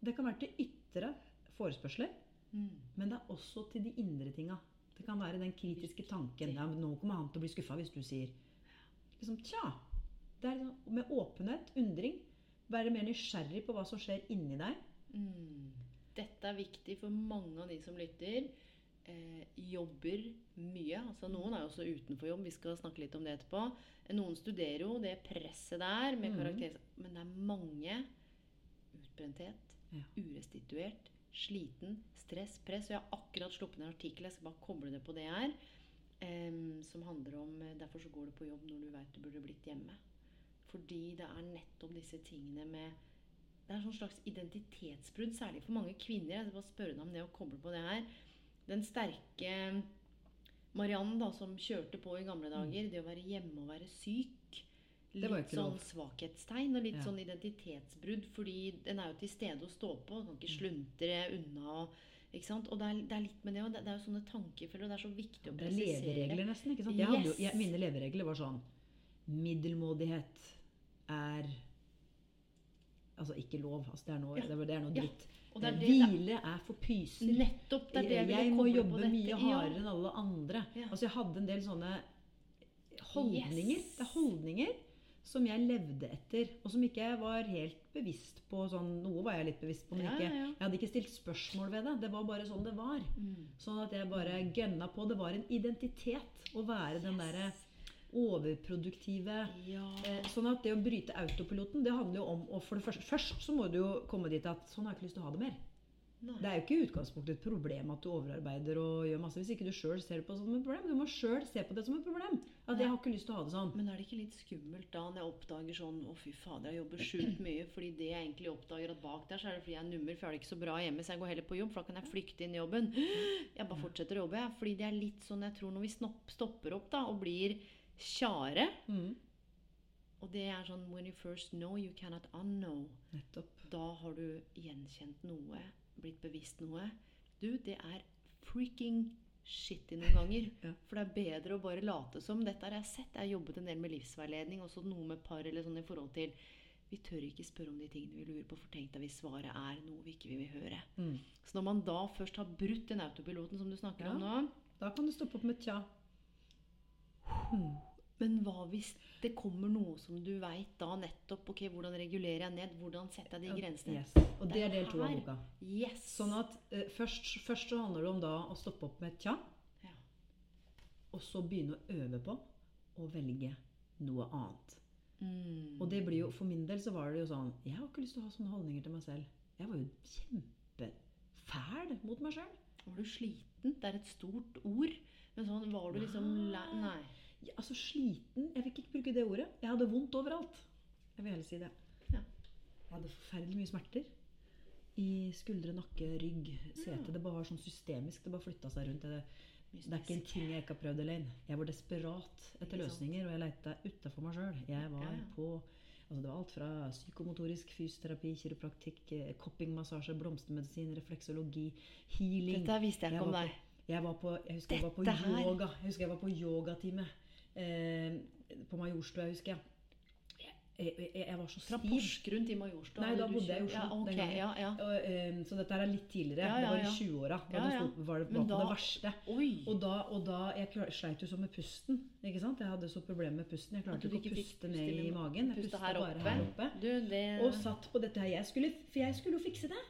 Det kan være til ytre forespørsler, Mm. men det er også til de indre tinga. Det kan være den kritiske tanken. Ja, nå kommer han til å bli skuffa hvis du sier liksom, tja. Det er liksom, med åpenhet, undring. Være mer nysgjerrig på hva som skjer inni deg. Mm. Dette er viktig for mange av de som lytter. Eh, jobber mye. altså Noen er jo også utenfor jobb. Vi skal snakke litt om det etterpå. Noen studerer jo det presset der med mm. karakter... Men det er mange utbrenthet, Ja. urestituert, sliten, stress, press. Og jeg har akkurat sluppet en artikkel, jeg skal bare koble det på det her, em, som handler om eh, Derfor så går du på jobb når du veit du burde blitt hjemme. Fordi det er nettopp disse tingene med Det er sånn slags identitetsbrudd, særlig for mange kvinner. Jeg skal bare spørre deg om det og koble på det her. Den sterke Mariann da, som kjørte på i gamle dager, det å være hjemme og være syk Mm. Litt sånn svakhetstegn og litt Ja. sånn identitetsbrudd, fordi den er jo til stede å stå på. Kan ikke sluntre unna. Ikke sant? og det er, det er litt med det òg. Det, det er jo sånne tankefeller, og det er så viktig å presisere. Det er leveregler, nesten. ikke sant? Jeg hadde jo, jeg, mine leveregler var sånn Middelmådighet er Altså ikke lov. Altså, det er noe, Ja. det er, noe Ja. dritt. Det er Eh, det- Hvile er for pyser. Nettopp. Det er det jeg jeg må jobbe mye Ja. hardere enn alle andre. Ja. Altså Jeg hadde en del sånne holdninger. Yes. Det er holdninger som jeg levde etter, og som ikke jeg var helt bevisst på. Sånn, noe var jeg litt bevisst på, men ikke, ja, ja. jeg hadde ikke stilt spørsmål ved det. Det var bare sånn det var. Mm. Sånn at jeg bare gønna på. Det var en identitet å være den derre overproduktive Ja. Eh, Sånn at det å bryte autopiloten, det handler jo om å for det første, Først så må du jo komme dit at sånn har jeg ikke lyst til å ha det mer. Nei. Det er jo ikke i utgangspunktet et problem at du overarbeider og gjør masse hvis ikke du sjøl ser det på som et problem. Du må sjøl se på det som et problem. At jeg har ikke lyst til å ha det sånn. Men er det ikke litt skummelt da når jeg oppdager sånn Å, fy fader, jeg jobber sjukt mye. Fordi det jeg egentlig oppdager at bak der, så er det fordi jeg er nummer, for jeg har det ikke så bra hjemme, så jeg går heller på jobb, for da kan jeg flykte inn i jobben. Jeg bare fortsetter å jobbe, jeg. Fordi det er litt sånn jeg tror når vi stopper opp da og blir tjare Mm, Og det er sånn When you first know, you cannot unknow. nettopp. Da har du gjenkjent noe, blitt bevisst noe. Du, det er freaking shitty noen ganger. [laughs] Ja. For det er bedre å bare late som. Dette har jeg sett. Jeg har jobbet en del med livsveiledning, også noe med par eller sånn i forhold til Vi tør ikke spørre om de tingene vi lurer på, for tenk deg hvis svaret er noe vi ikke vil høre. Mm. Så når man da først har brutt den autopiloten som du snakker Ja. om nå Da kan du stoppe opp med tja. Mm. Men hva hvis det kommer noe som du veit da nettopp Ok, hvordan regulerer jeg ned? Hvordan setter jeg de grensene? Yes. Og det er del to av boka. Yes! Sånn at eh, først, først så handler det om da å stoppe opp med et tja, ja. og så begynne å øve på å velge noe annet. mm. Og det blir jo, for min del så var det jo sånn Jeg har ikke lyst til å ha sånne holdninger til meg selv. Jeg var jo kjempefæl mot meg sjøl. Var du sliten? Det er et stort ord. Men sånn, var du liksom Nei. Ja, altså sliten Jeg fikk ikke bruke det ordet. Jeg hadde vondt overalt. Jeg vil heller si det. Ja. Jeg hadde forferdelig mye smerter. I skuldre, nakke, rygg, sete. Det bare var sånn systemisk. Det bare flytta seg rundt. Det, det er ikke en ting jeg ikke har prøvd alene. Jeg var desperat etter løsninger, og jeg leita utafor meg sjøl. Jeg var Ja, ja. på Altså det var alt fra psykomotorisk fysioterapi, kiropraktikk, eh, koppingmassasje, blomstermedisin, refleksologi, healing. Dette visste jeg ikke om deg. Jeg, var på, jeg husker jeg var på yoga. Jeg husker jeg var på yogatime eh, på Majorstua, husker jeg. Jeg, jeg, jeg, var så Fra stiv. Porsgrunn til Majorstua. Nei, da bodde jeg i Oslo Ja, okay, den ja, ja. Og, um, så dette her er litt tidligere. Ja, ja, Det var i 20-åra. Da Ja, det var det var da- det verste. Og da, og da jeg sleit jo sånn med pusten. ikke sant? Jeg hadde så problemer med pusten. Jeg klarte ikke å puste ned i magen. Jeg pusta bare oppe. her oppe. Du, det Og satt på dette her. Jeg skulle, for jeg skulle jo fikse det.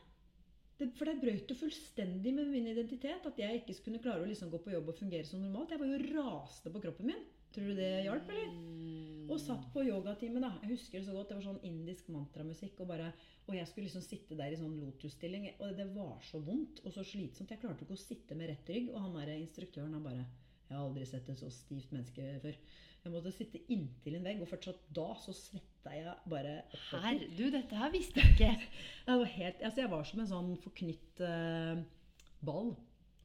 det for det brøt jo fullstendig med min identitet. At jeg ikke skulle klare å liksom gå på jobb og fungere som normalt. Jeg var jo rasende på kroppen min. Tror du det hjalp, eller? Mm. Og satt på yogatime, da. Jeg husker det så godt. Det var sånn indisk mantramusikk. Og, bare, og jeg skulle liksom sitte der i sånn lotus-stilling. Og det var så vondt og så slitsomt. Jeg klarte ikke å sitte med rett rygg. Og han der instruktøren han bare Jeg har aldri sett et så stivt menneske før. Jeg måtte sitte inntil en vegg, og fortsatt da så svetta jeg bare oppover. Her, du, dette her visste jeg ikke. [laughs] Jeg var, helt, altså jeg var som en sånn forknytt uh, ball.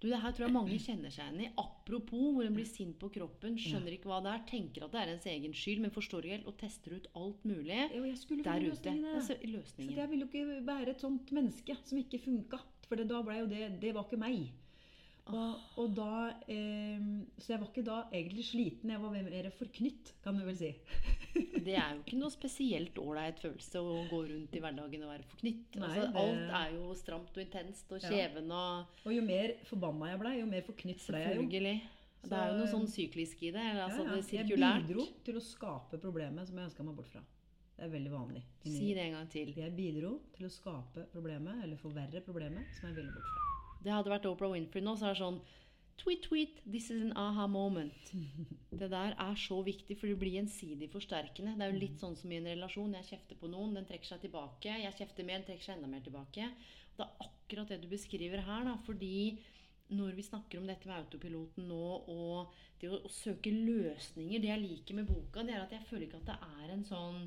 Du, det her tror jeg mange kjenner seg igjen i. Apropos hvor en blir sint på kroppen, skjønner ikke hva det er, tenker at det er ens egen skyld, men forstår ikke helt og tester ut alt mulig jo, jeg skulle der ute. Altså, Så jeg ville jo ikke være et sånt menneske som ikke funka. For det, da ble jo det Det var ikke meg. Og, og da eh, Så jeg var ikke da egentlig sliten. Jeg var mer forknytt, kan du vel si. Det er jo ikke noe spesielt ålreit følelse å gå rundt i hverdagen og være forknytt. Nei, altså, det- Alt er jo stramt og intenst og Ja. kjeven og Og jo mer forbanna jeg blei, jo mer forknytt ble jeg jo. Det er jo noe sånn syklisk i det. Altså, Ja, ja. det Jeg bidro til å skape problemet som jeg ønska meg bort fra. Det er veldig vanlig. Si det en gang til. Jeg bidro til å skape problemet, eller forverre problemet, som jeg ville bort fra. Det hadde vært Oprah Winfrey nå, så er det sånn Tweet, tweet, this is an aha moment. [laughs] Det der er så viktig, for det blir gjensidig forsterkende. Det er jo litt sånn som i en relasjon. Jeg kjefter på noen, den trekker seg tilbake. Jeg kjefter mer, den trekker seg enda mer tilbake. Og det er akkurat det du beskriver her, da. Fordi når vi snakker om dette med autopiloten nå, og det å, å søke løsninger Det jeg liker med boka, det er at jeg føler ikke at det er en sånn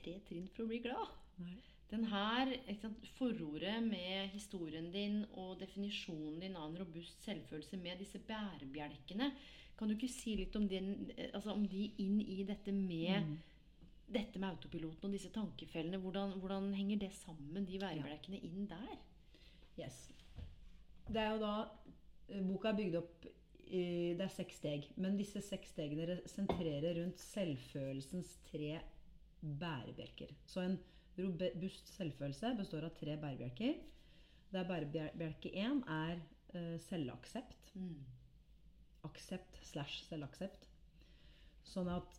tre trinn for å bli glad. Nei. Den her, sant, Forordet med historien din og definisjonen din av en robust selvfølelse med disse bærebjelkene Kan du ikke si litt om, eh, altså om de inn i dette med Mm. dette med autopiloten og disse tankefellene? Hvordan, hvordan henger det sammen, de bærebjelkene, inn der? Yes. Det er jo da eh, Boka er bygd opp i Det er seks steg. Men disse seks stegene sentrerer rundt selvfølelsens tre bærebjelker. Så en Robust selvfølelse består av tre bærebjelker. Der bærebjelke én er uh, selvaksept. Mm. Aksept slash selvaksept. Sånn at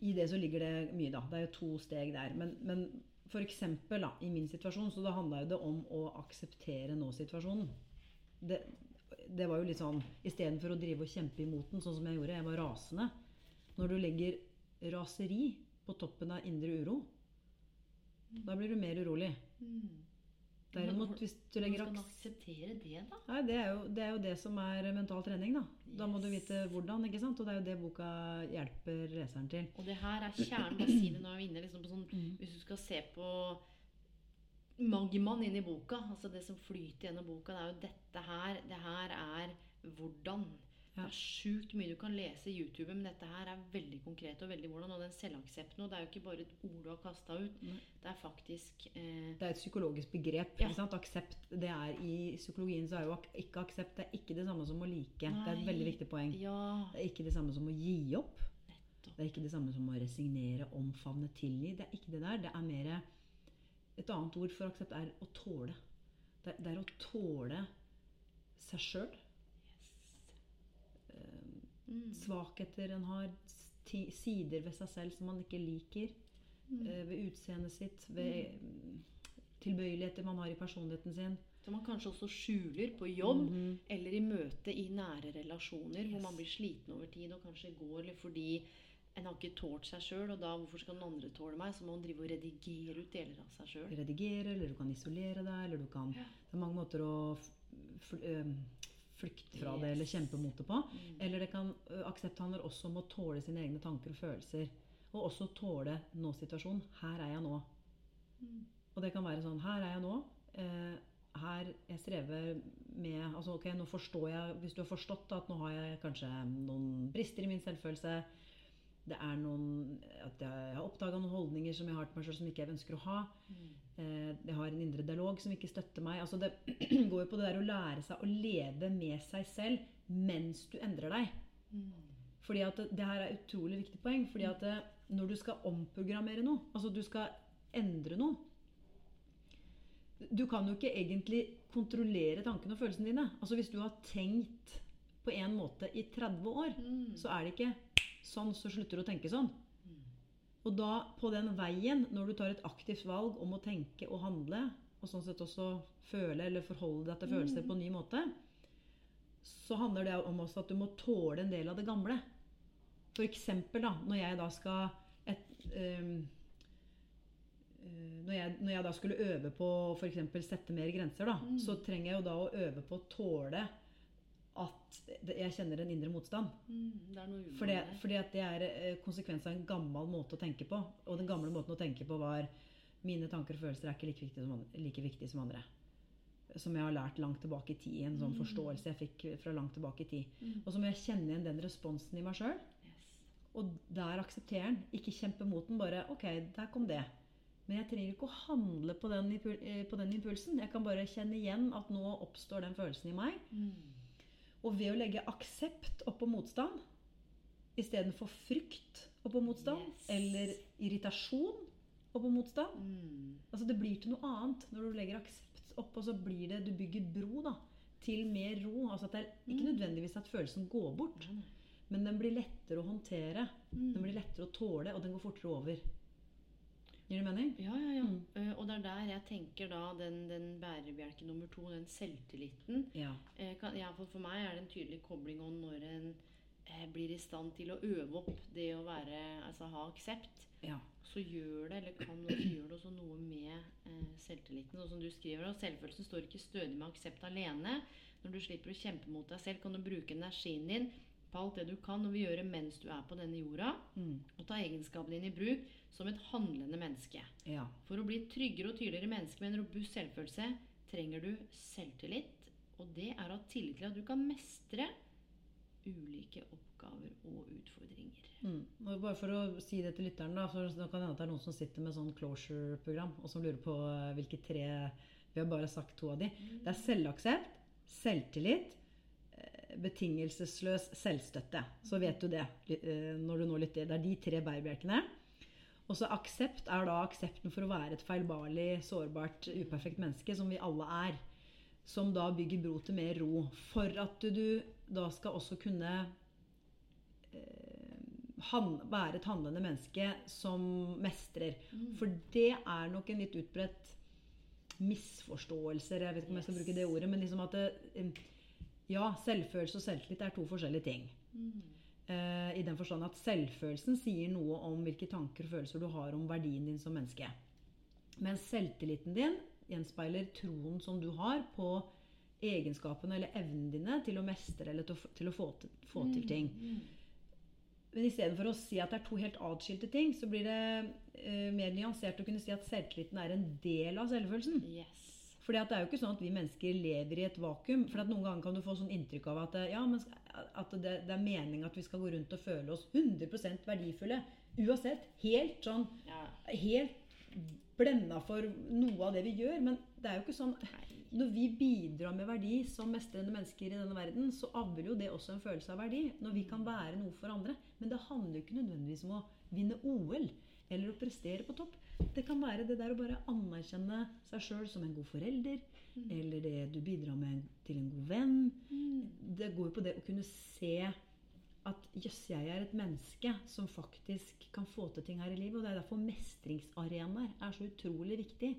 i det så ligger det mye, da. Det er jo to steg der. Men, men for eksempel da, i min situasjon, så da handla det om å akseptere nå-situasjonen. Det, det var jo litt sånn Istedenfor å drive og kjempe imot den, sånn som jeg gjorde. Jeg var rasende. Når du legger raseri på toppen av indre uro, da blir du mer urolig. Mm. Derimot, hvis du legger Hvordan skal man akseptere det, da? Nei, det er, jo, det er jo det som er mental trening, da. Da må du vite hvordan, ikke sant? Og det er jo det boka hjelper leseren til. Og det her er kjernen. Bare si det når vi er liksom på sånn Mm. Hvis du skal se på magmaen inni i boka, altså det som flyter gjennom boka, det er jo dette her. Det her er hvordan. Ja. Det er sjukt mye du kan lese i YouTube, men dette her er veldig konkret og veldig hvordan. Og den selvaksepten, og det er jo ikke bare et ord du har kasta ut. Mm. Det er faktisk eh, Det er et psykologisk begrep. Ja. Aksept, det er I psykologien så er jo ikke aksept det er ikke det samme som å like. Det er et veldig viktig poeng. Ja, Det er ikke det samme som å gi opp. nettopp. Det er ikke det samme som å resignere, omfavne, tilgi. Det er ikke det der. Det er mer Et annet ord for aksept er å tåle. Det, er- det er å tåle seg sjøl. Mm. Svakheter en har, sider ved seg selv som man ikke liker. Mm. eh, Ved utseendet sitt, ved mm, tilbøyeligheter man har i personligheten sin. Som man kanskje også skjuler på jobb Mhm. eller i møte i nære relasjoner hvor man blir sliten over tid og kanskje går eller fordi en har ikke tålt seg sjøl, og da hvorfor skal den andre tåle meg? Så må man drive og redigere ut deler av seg sjøl. redigere, eller du kan isolere deg, eller du kan Ja. Det er mange måter å flykte fra det eller kjempe mot det på. Mm. Eller det kan Aksept handler også om å tåle sine egne tanker og følelser. Og også tåle nå-situasjonen. Her er jeg nå. Mm. Og det kan være sånn Her er jeg nå. Eh, her jeg strever med altså ok, nå forstår jeg, Hvis du har forstått at nå har jeg kanskje noen brister i min selvfølelse Det er noen At jeg har oppdaga noen holdninger som jeg har til meg sjøl som ikke jeg ønsker å ha. Mm. Eh, jeg har en indre dialog som ikke støtter meg. Altså det [clears throat] går jo på det der å lære seg å leve med seg selv mens du endrer deg. Mm. Fordi at det, det her er et utrolig viktig poeng. fordi at når du skal omprogrammere noe, altså du skal endre noe Du kan jo ikke egentlig kontrollere tankene og følelsene dine. Altså Hvis du har tenkt på en måte i 30 år, Mm. så er det ikke sånn, så slutter du å tenke sånn. Og da, på den veien, når du tar et aktivt valg om å tenke og handle, og sånn sett også føle eller forholde deg til følelser Mm. på en ny måte, så handler det om også at du må tåle en del av det gamle. For eksempel da, når jeg da skal et, øh, når, jeg, når jeg da skulle øve på å f.eks. sette mer grenser, da, Mm. så trenger jeg jo da å øve på å tåle at jeg kjenner en indre motstand. Mm. Det Fordi, fordi at det er eh, konsekvens av en gammel måte å tenke på. Og den gamle måten å tenke på var mine tanker og følelser er ikke like viktige som andre. Like viktige som, andre. som jeg har lært langt tilbake i tid. En sånn Mm. forståelse jeg fikk fra langt tilbake i tid. Mm. Og så må jeg kjenne igjen den responsen i meg sjøl. Yes. Og der aksepterer den. Ikke kjempe mot den. Bare OK, der kom det. Men jeg trenger ikke å handle på den, eh, på den impulsen. Jeg kan bare kjenne igjen at nå oppstår den følelsen i meg. Mm. Og ved å legge aksept oppå motstand istedenfor frykt oppå motstand, Yes. eller irritasjon oppå motstand Mm. Altså Det blir til noe annet når du legger aksept oppå. Så blir det, du bygger bro da, til mer ro. Altså at det er ikke Mm. nødvendigvis at følelsen går bort, Ja, men den blir lettere å håndtere. Mm. Den blir lettere å tåle, og den går fortere over. Gir det mening? Ja, ja, ja. Mm. Uh, og det er der jeg tenker da den, den bærebjelke nummer to, den selvtilliten. Ja. Uh, kan, ja, for, for meg er det en tydelig kobling om når en uh, blir i stand til å øve opp det å være, altså ha aksept. ja. Så gjør det, eller kan også gjøre det også noe med selvtilliten. Og som du skriver, da, selvfølelsen står ikke stødig med aksept alene. Når du slipper å kjempe mot deg selv, kan du bruke energien din på alt det du kan og vil gjøre mens du er på denne jorda. Mm. Og ta egenskapene dine i bruk som et handlende menneske. ja. For å bli et tryggere og tydeligere menneske med en robust selvfølelse trenger du selvtillit. Og det er å ha tillit til at du kan mestre ulike oppgaver og utfordringer. Mm. Og bare for å si det til lytteren, da, for da kan det hende at det er noen som sitter med sånn closure-program, og som lurer på eh, hvilke tre Vi har bare sagt to av de. Det er selvaksept, selvtillit, eh, betingelsesløs selvstøtte. Så vet du det eh, når du nå lytter. Det er de tre bærebjelkene. Og så aksept er da aksepten for å være et feilbarlig, sårbart, uperfekt menneske, som vi alle er. Som da bygger bro til mer ro. For at du, du da skal også kunne eh, han, være et handlende menneske som mestrer. For det er nok en litt utbredt misforståelse. Jeg vet ikke om jeg skal bruke det ordet, men liksom at det, eh, ja, selvfølelse og selvtillit er to forskjellige ting. Eh, I den forstand at selvfølelsen sier noe om hvilke tanker og følelser du har om verdien din som menneske. Mens selvtilliten din gjenspeiler troen som du har på egenskapene eller evnene dine til å mestre eller til å, få, til, få til ting. Men istedenfor å si at det er to helt atskilte ting, så blir det eh, mer nyansert å kunne si at selvtilliten er en del av selvfølelsen. Yes. Fordi at det er jo ikke sånn at vi mennesker lever i et vakuum. For at noen ganger kan du få sånn inntrykk av at, eh, ja, men, at det, det er meningen at vi skal gå rundt og føle oss 100% verdifulle. Uansett. Helt sånn Ja. Helt blenda for noe av det vi gjør. Men det er jo ikke sånn Når vi bidrar med verdi som mestrende mennesker i denne verden, så avler jo det også en følelse av verdi. Når vi kan være noe for andre. Men det handler jo ikke nødvendigvis om å vinne OL prestere på topp. Det kan være det der å bare anerkjenne seg sjøl som en god forelder. Eller det du bidrar med til en god venn. Det går jo på det å kunne se at jøss, jeg er et menneske som faktisk kan få til ting her i livet. Og det er derfor mestringsarenaer er så utrolig viktig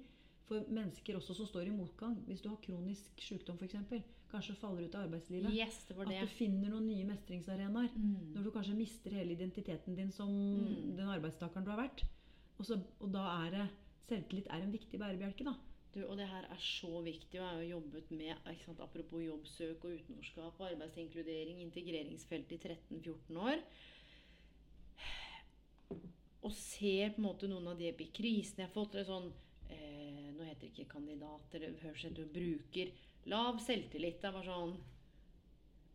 for mennesker også som står i motgang. Hvis du har kronisk sykdom f.eks., kanskje faller ut av arbeidslivet. Yes, det var det. At du finner noen nye mestringsarenaer. Mm. Når du kanskje mister hele identiteten din som Mm. den arbeidstakeren du har vært. Og, så, og da er det Selvtillit er en viktig bærebjelke, da. Du, og det her er så viktig, og jeg har jo jobbet med sant, Apropos jobbsøk og utenforskap og arbeidsinkludering, integreringsfeltet i 13-14 år. Og ser på en måte noen av de krisene jeg har fått. Eller sånn, eh, nå heter det ikke kandidater, det høres ut som bruker. Lav selvtillit. Det er bare sånn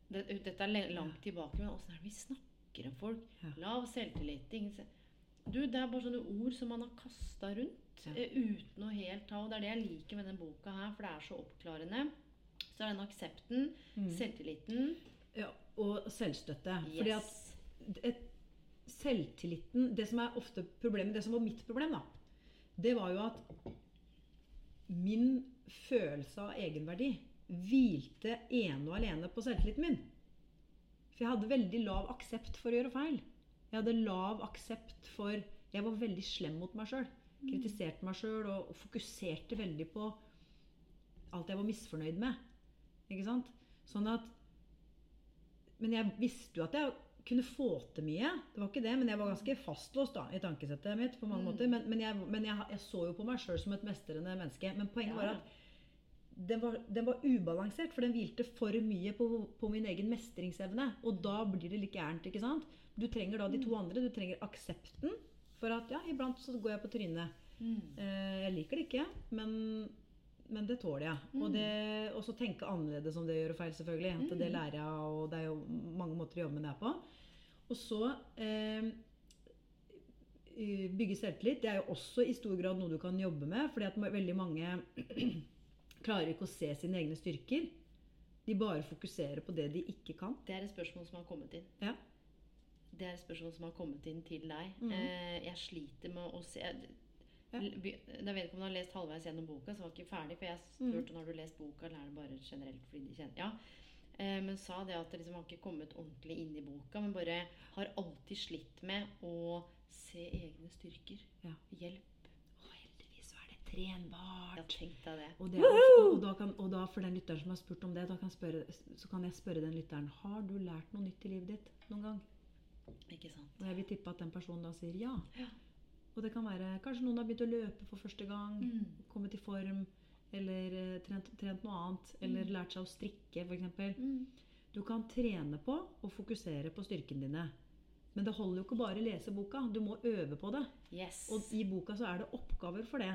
det, Dette er langt tilbake, men åssen er det vi snakker om folk? Lav selvtillit. Ingen se du, Det er bare sånne ord som man har kasta rundt Ja. eh, uten å helt ta Og det er det jeg liker med denne boka her, for det er så oppklarende. Så er den aksepten, Mm. selvtilliten Ja, og selvstøtte. yes. Fordi at et, selvtilliten Det som er ofte problemet, det som var mitt problem, da, det var jo at min følelse av egenverdi hvilte ene og alene på selvtilliten min. For jeg hadde veldig lav aksept for å gjøre feil. Jeg hadde lav aksept for Jeg var veldig slem mot meg sjøl. Kritiserte meg sjøl og, og fokuserte veldig på alt jeg var misfornøyd med. Ikke sant? Sånn at Men jeg visste jo at jeg kunne få til mye. Det var ikke det, men jeg var ganske fastlåst da, i tankesettet mitt. på mange Mm. måter. Men, men, jeg, men jeg, jeg så jo på meg sjøl som et mestrende menneske. Men poenget Ja. var at den var, den var ubalansert, for den hvilte for mye på, på min egen mestringsevne. Og da blir det litt gærent. ikke sant? Du trenger da de Mm. to andre. Du trenger aksepten for at ja, iblant så går jeg på trynet. mm. Eh, jeg liker det ikke, men, men det tåler jeg. Mm. Og, det, og så tenke annerledes om det gjør feil, selvfølgelig. At det Mm. lærer jeg, og det er jo mange måter å jobbe med det på. Og så eh, bygge selvtillit. Det er jo også i stor grad noe du kan jobbe med, fordi at veldig mange [clears throat] klarer ikke å se sine egne styrker. De bare fokuserer på det de ikke kan. Det er et spørsmål som har kommet inn. Ja. Det er et spørsmål som har kommet inn til deg. Mm. eh, jeg sliter med å se Da du har lest halvveis gjennom boka, så var ikke ferdig. For jeg spurte mm. når du lest boka, eller er det bare generelt fordi de kjenner Ja. Eh, men sa det at det liksom har ikke kommet ordentlig inn i boka, men bare har alltid slitt med å se egne styrker. Ja. Hjelp. Og heldigvis så er det trenbart. Ja, det. Og, det er og, da kan, og da for den lytteren som har spurt om det, kan spørre, så kan jeg spørre den lytteren Har du lært noe nytt i livet ditt noen gang? Ikke sant? Og jeg vil tippe at den personen da sier ja. Ja. Og det kan være kanskje noen har begynt å løpe for første gang. Mm. Kommet i form. Eller eh, trent, trent noe annet. Eller Mm. lært seg å strikke, f.eks. Mm. Du kan trene på og fokusere på styrkene dine. Men det holder jo ikke bare å lese boka. Du må øve på det. Yes. Og i boka så er det oppgaver for det.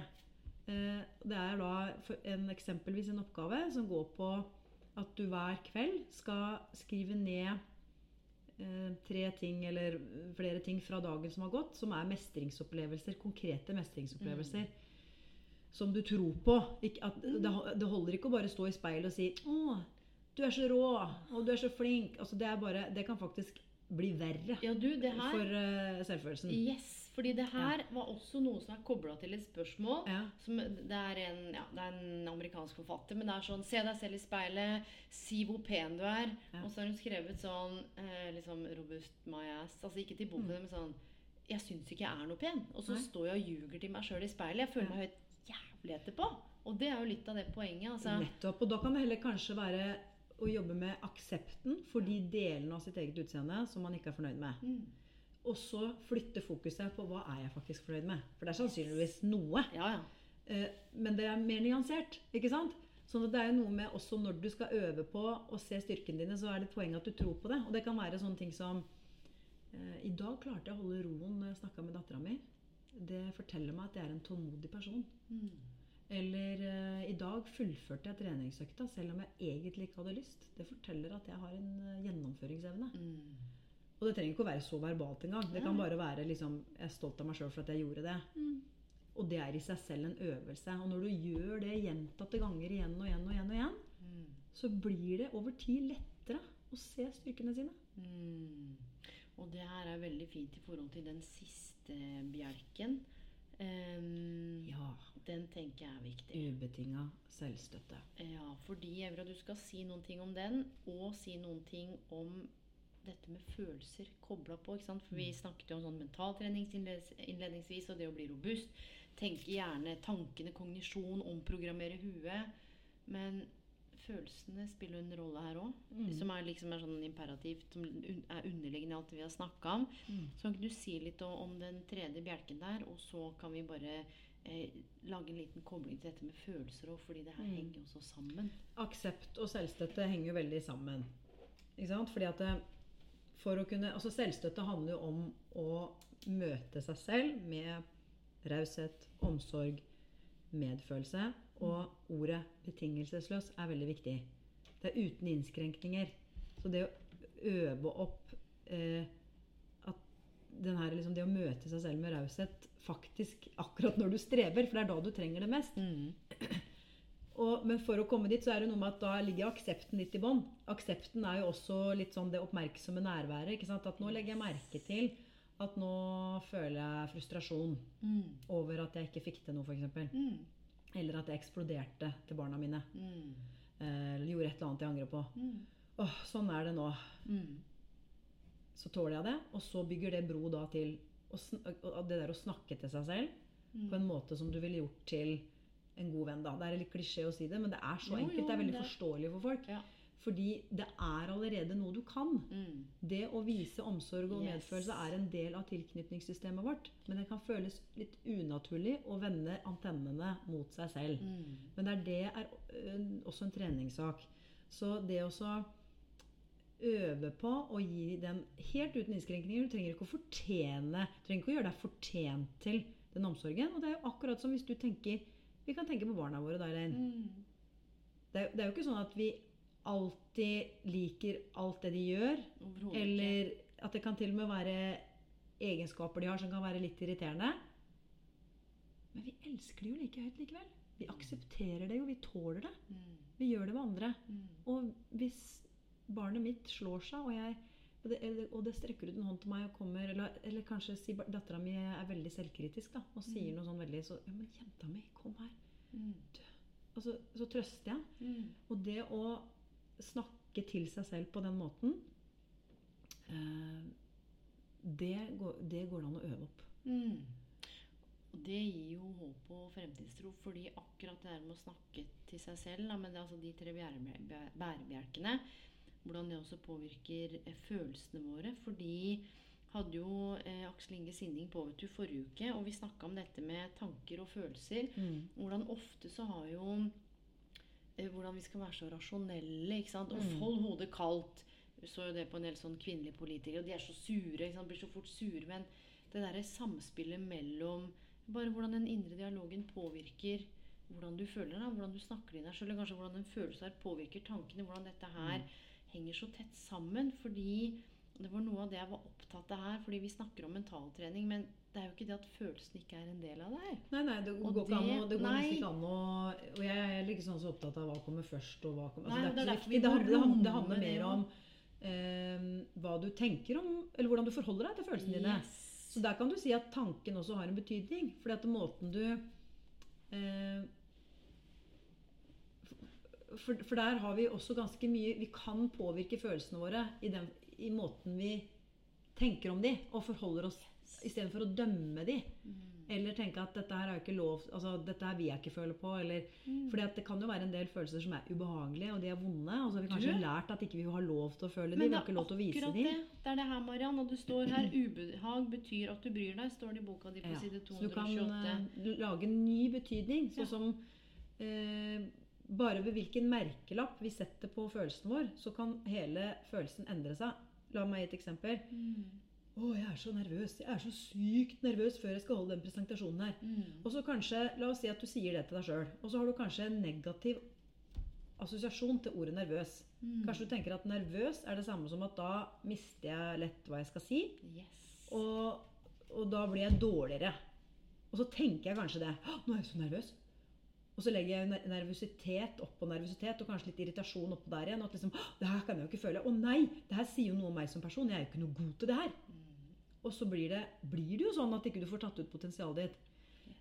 Eh, Det er da en, eksempelvis en oppgave som går på at du hver kveld skal skrive ned tre ting eller flere ting fra dagen som har gått, som er mestringsopplevelser, konkrete mestringsopplevelser. Som du tror på. Det, det holder ikke å bare stå i speilet og si 'Å, du er så rå', og 'du er så flink'. Altså, det, er bare, det kan faktisk bli verre Ja, du, det her for uh, selvfølelsen. Yes, fordi det her var også noe som er kobla til et spørsmål. Som, det, er en, ja, det er en amerikansk forfatter, men det er sånn Se deg selv i speilet. Si hvor pen du er. Og så har hun skrevet sånn eh, liksom Robust my ass. Altså ikke til boken, men sånn Jeg syns ikke jeg er noe pen. Og så Mm. Nei. står jeg og ljuger til meg sjøl i speilet. Jeg føler meg helt jævlig etterpå. Og det er jo litt av det poenget. Altså. Nettopp. Og da kan det heller kanskje være å jobbe med aksepten for de delene av sitt eget utseende som man ikke er fornøyd med. Mm. Og så flytte fokuset på hva er jeg faktisk fornøyd med. For det er sannsynligvis noe. Ja, ja. Eh, Men det er mer nyansert. ikke sant? Sånn at det er jo noe med også når du skal øve på å se styrkene dine, så er det et poeng at du tror på det. Og det kan være sånne ting som eh, I dag klarte jeg å holde roen når jeg snakka med dattera mi. Det forteller meg at jeg er en tålmodig person. Mm. Eller eh, i dag fullførte jeg treningsøkta selv om jeg egentlig ikke hadde lyst. Det forteller at jeg har en gjennomføringsevne. Mm. Og det trenger ikke å være så verbalt engang. Det kan bare være liksom, jeg er stolt av meg sjøl for at jeg gjorde det. Mm. Og det er i seg selv en øvelse. Og når du gjør det gjentatte ganger igjen og igjen og igjen, og igjen Mm. så blir det over tid lettere å se styrkene sine. Mm. Og det her er veldig fint i forhold til den siste bjelken. Um, Ja. Den tenker jeg er viktig. Ubetinga selvstøtte. Ja, fordi Evra, du skal si noen ting om den, og si noen ting om dette med følelser kobla på. For Vi snakket jo om sånn mentaltrening innledningsvis, og det å bli robust. Tenke gjerne tankene, kognisjon, omprogrammere huet. Men følelsene spiller en rolle her òg. Mm. Som er liksom er sånn imperativt, som er underliggende i alt vi har snakka om. Mm. Så kan du si litt om, om den tredje bjelken der, og så kan vi bare eh, lage en liten kobling til dette med følelser òg, fordi det her Mm. henger jo så sammen. Aksept og selvstøtte henger jo veldig sammen. Ikke sant? Fordi at det, for å kunne, altså Selvstøtte handler jo om å møte seg selv med raushet, omsorg, medfølelse. Og ordet 'betingelsesløs' er veldig viktig. Det er uten innskrenkninger. Så det å øve opp eh, at her, liksom, det å møte seg selv med raushet faktisk akkurat når du strever, for det er da du trenger det mest, og, men for å komme dit, så er det noe med at da ligger aksepten litt i bånn. Aksepten er jo også litt sånn det oppmerksomme nærværet. ikke sant? At nå legger jeg merke til at nå føler jeg frustrasjon Mm. over at jeg ikke fikk til noe, f.eks. Mm. Eller at jeg eksploderte til barna mine. Mm. eh, Eller gjorde et eller annet jeg angrer på. Mm. Åh, sånn er det nå. Mm. Så tåler jeg det. Og så bygger det bro da til å det der å snakke til seg selv Mm. på en måte som du ville gjort til en god venn. da. Det er litt klisjé å si det, men det er så enkelt. jo, det er veldig det- forståelig for folk. Ja. Fordi det er allerede noe du kan. Mm. Det å vise omsorg og Yes. medfølelse er en del av tilknytningssystemet vårt. Men det kan føles litt unaturlig å vende antennene mot seg selv. Mm. Men det er, det er også en treningssak. Så det å så øve på å gi den helt uten innskrenkninger Du trenger ikke å fortjene Du trenger ikke å gjøre deg fortjent til den omsorgen. Og det er jo akkurat som hvis du tenker Vi kan tenke på barna våre, da, Elaine. Mm. Det, det er jo ikke sånn at vi alltid liker alt det de gjør. Eller at det kan til og med være egenskaper de har som kan være litt irriterende. Men vi elsker det jo like høyt likevel. Vi aksepterer det jo, vi tåler det. Mm. Vi gjør det med andre. Mm. Og hvis barnet mitt slår seg, og, jeg, og, det, og det strekker ut en hånd til meg og kommer Eller, eller kanskje si dattera mi er veldig selvkritisk da, og sier Mm. noe sånn veldig så Ja, men jenta mi, kom her. Mm. Og så, så trøster jeg. Mm. Og det å snakke til seg selv på den måten eh, det, går, det går an å øve opp. Mm. Og det gir jo håp og fremtidstro, fordi akkurat det der med å snakke til seg selv, da, men det er altså de tre bærebjelkene, hvordan det også påvirker eh, følelsene våre. Fordi hadde jo eh, Aksel Inge Sinding på vet du, forrige uke, og vi snakka om dette med tanker og følelser. Hvordan ofte så har jo eh, Hvordan vi skal være så rasjonelle. ikke sant? Og Mm. hold hodet kaldt. Så jo det på en del sånn kvinnelige politikere, og de er så sure. ikke sant? Blir så fort sure. Men det derre samspillet mellom Bare hvordan den indre dialogen påvirker hvordan du føler deg, hvordan du snakker til deg sjøl, eller kanskje hvordan en følelse her påvirker tankene. Hvordan dette her henger så tett sammen. Fordi det var noe av det jeg var opptatt av her. Fordi vi snakker om mentaltrening, men det er jo ikke det at følelsen ikke er en del av deg. Nei, nei, det går, ikke an å, det- går nesten ikke an å Og jeg er ikke sånn så opptatt av hva kommer først og hva kommer altså, det er det, er ikke det, handler, det, handler, mer om eh, hva du tenker om Eller hvordan du forholder deg til følelsene dine. Yes. Så der kan du si at tanken også har en betydning. Fordi at måten du eh, for, for der har vi også ganske mye Vi kan påvirke følelsene våre i, den, i måten vi tenker om de, og forholder oss Istedenfor å dømme de. Eller tenke at dette her er jo ikke lov altså dette her vil jeg ikke føle på. Eller, fordi det kan jo være en del følelser som er ubehagelige, og de er vonde. Og så har vi kanskje Du? lært at ikke vi har lov til å føle dem. Vi har ikke lov til å vise dem. de. Det. det er det her, Mariann. Og du står her. [clears throat] Ubehag betyr at du bryr deg, står det i boka di på Ja, side Så du kan 228. eh, lage en ny betydning. Ja. Sånn som eh, Bare ved hvilken merkelapp vi setter på følelsen vår, så kan hele følelsen endre seg. La meg gi et eksempel. Mm. Å, jeg er så nervøs. Jeg er så sykt nervøs før jeg skal holde den presentasjonen her. Mm. Og så kanskje, La oss si at du sier det til deg sjøl. Og så har du kanskje en negativ assosiasjon til ordet nervøs. Mm. Kanskje du tenker at nervøs er det samme som at da mister jeg lett hva jeg skal si. Yes. Og, og da blir jeg dårligere. Og så tenker jeg kanskje det. Nå er jeg så nervøs. Og så legger jeg ner- nervøsitet oppå nervøsitet, og kanskje litt irritasjon oppå der igjen. At liksom, det her kan jeg jo ikke føle. Å nei, det her sier jo noe om meg som person. Jeg er jo ikke noe god til det her. Og så blir det, blir det jo sånn at ikke du får tatt ut potensialet ditt.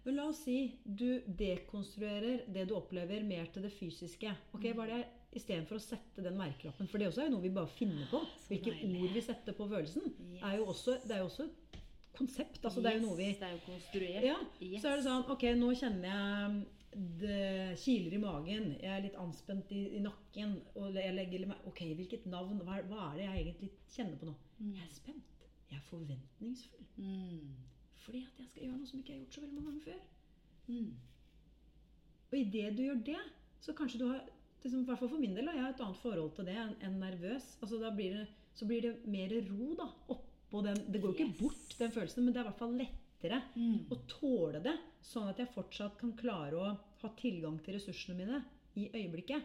Men la oss si du dekonstruerer det du opplever, mer til det fysiske. Ok, hva er det Istedenfor å sette den merkelappen. For det også er jo noe vi bare finner på. Hvilke ord vi setter på følelsen. Yes. Er jo også, det er jo også konsept. Altså, det er jo noe vi Det er jo konstruert. ja, Yes. Så er det sånn Ok, nå kjenner jeg det kiler i magen. Jeg er litt anspent i, i nakken. Og jeg legger meg Ok, hvilket navn? Hva hva er det jeg egentlig kjenner på nå? Jeg er spent. Jeg er forventningsfull. Mm. Fordi at jeg skal gjøre noe som ikke jeg har gjort så veldig mange ganger før. Mm. Og idet du gjør det, så kanskje du har liksom, hvert fall for min del har jeg et annet forhold til det enn en nervøs. Altså, da blir det, så blir det mer ro da, oppå den. Det går jo ikke bort, den følelsen, men det er i hvert fall lettere Mm. å tåle det, sånn at jeg fortsatt kan klare å ha tilgang til ressursene mine i øyeblikket.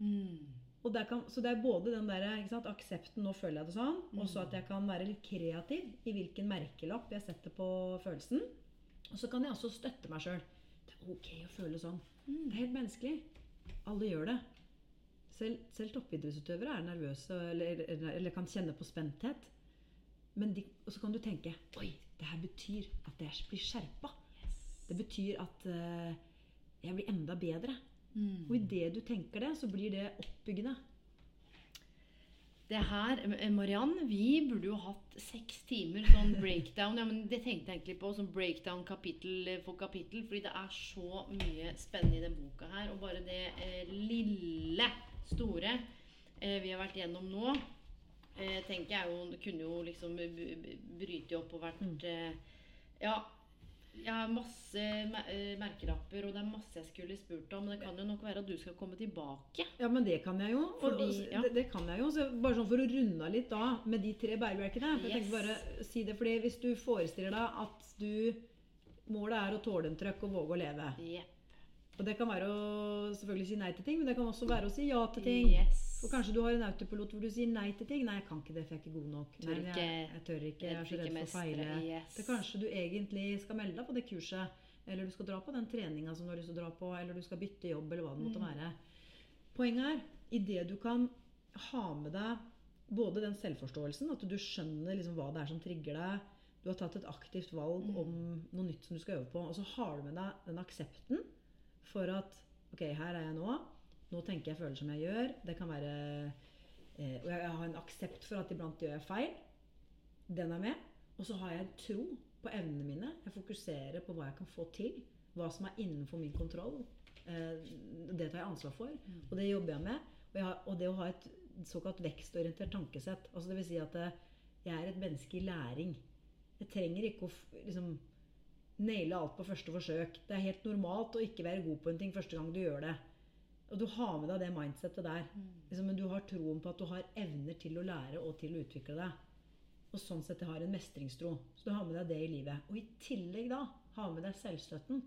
Mm. Kan, så det er både den der, sant, aksepten 'nå føler jeg det sånn', og så at jeg kan være litt kreativ i hvilken merkelapp jeg setter på følelsen. Og så kan jeg også støtte meg sjøl. Det er ok å føle sånn. Det er helt menneskelig. Alle gjør det. Selv, selv toppidrettsutøvere er nervøse eller, eller, eller kan kjenne på spenthet. Men de, og så kan du tenke Oi, det her betyr at jeg blir skjerpa. Det betyr at eh, jeg blir enda bedre. Mm. Og idet du tenker det, så blir det oppbyggende. Det her, eh, Mariann, vi burde jo hatt seks timer sånn [laughs] breakdown. Ja, men Det tenkte jeg egentlig på som breakdown kapittel eh, for kapittel. Fordi det er så mye spennende i den boka her. Og bare det eh, lille, store eh, vi har vært gjennom nå, eh, tenker jeg jo kunne jo liksom bryte opp og vært eh, Ja. Jeg har masse eh, merkelapper, og det er masse jeg skulle spurt om. Men det kan jo nok være at du skal komme tilbake. Ja, men det kan jeg jo. Fordi- og, ja. det, det kan jeg jo. Så bare sånn for å runde av litt da med de tre bærebjelkene. For jeg Yes. tenker bare si det, fordi Hvis du forestiller deg at du målet er å tåle en trøkk og våge å leve Jepp. Og det kan være å selvfølgelig si nei til ting, men det kan også være å si ja til ting. Yes. Og kanskje du har en autopilot hvor du sier nei til ting. 'Nei, jeg kan ikke det, for jeg er ikke god nok.' Tør Nei, jeg, jeg tør ikke. Jeg er så redd for å feile. yes. Det kanskje du egentlig skal melde deg på det kurset, eller du skal dra på den treninga som du har lyst til å dra på, eller du skal bytte jobb, eller hva det måtte Mm. være. Poenget er, idet du kan ha med deg både den selvforståelsen, at du skjønner liksom hva det er som trigger deg, du har tatt et aktivt valg Mm. om noe nytt som du skal øve på, og så har du med deg den aksepten for at Ok, her er jeg nå. Nå tenker jeg føler som jeg gjør. Det kan være eh, Og jeg har en aksept for at iblant gjør jeg feil. Den er med. Og så har jeg en tro på evnene mine. Jeg fokuserer på hva jeg kan få til. Hva som er innenfor min kontroll. Eh, det tar jeg ansvar for, og det jobber jeg med. Og, jeg har, og det å ha et såkalt vekstorientert tankesett. Altså det vil si at eh, jeg er et menneske i læring. Jeg trenger ikke å liksom, naile alt på første forsøk. Det er helt normalt å ikke være god på en ting første gang du gjør det. Og du har med deg det mindsettet der. Liksom, men du har troen på at du har evner til å lære og til å utvikle deg. Og sånn sett har en mestringstro. Så du har med deg det i livet. Og i tillegg da ha med deg selvstøtten.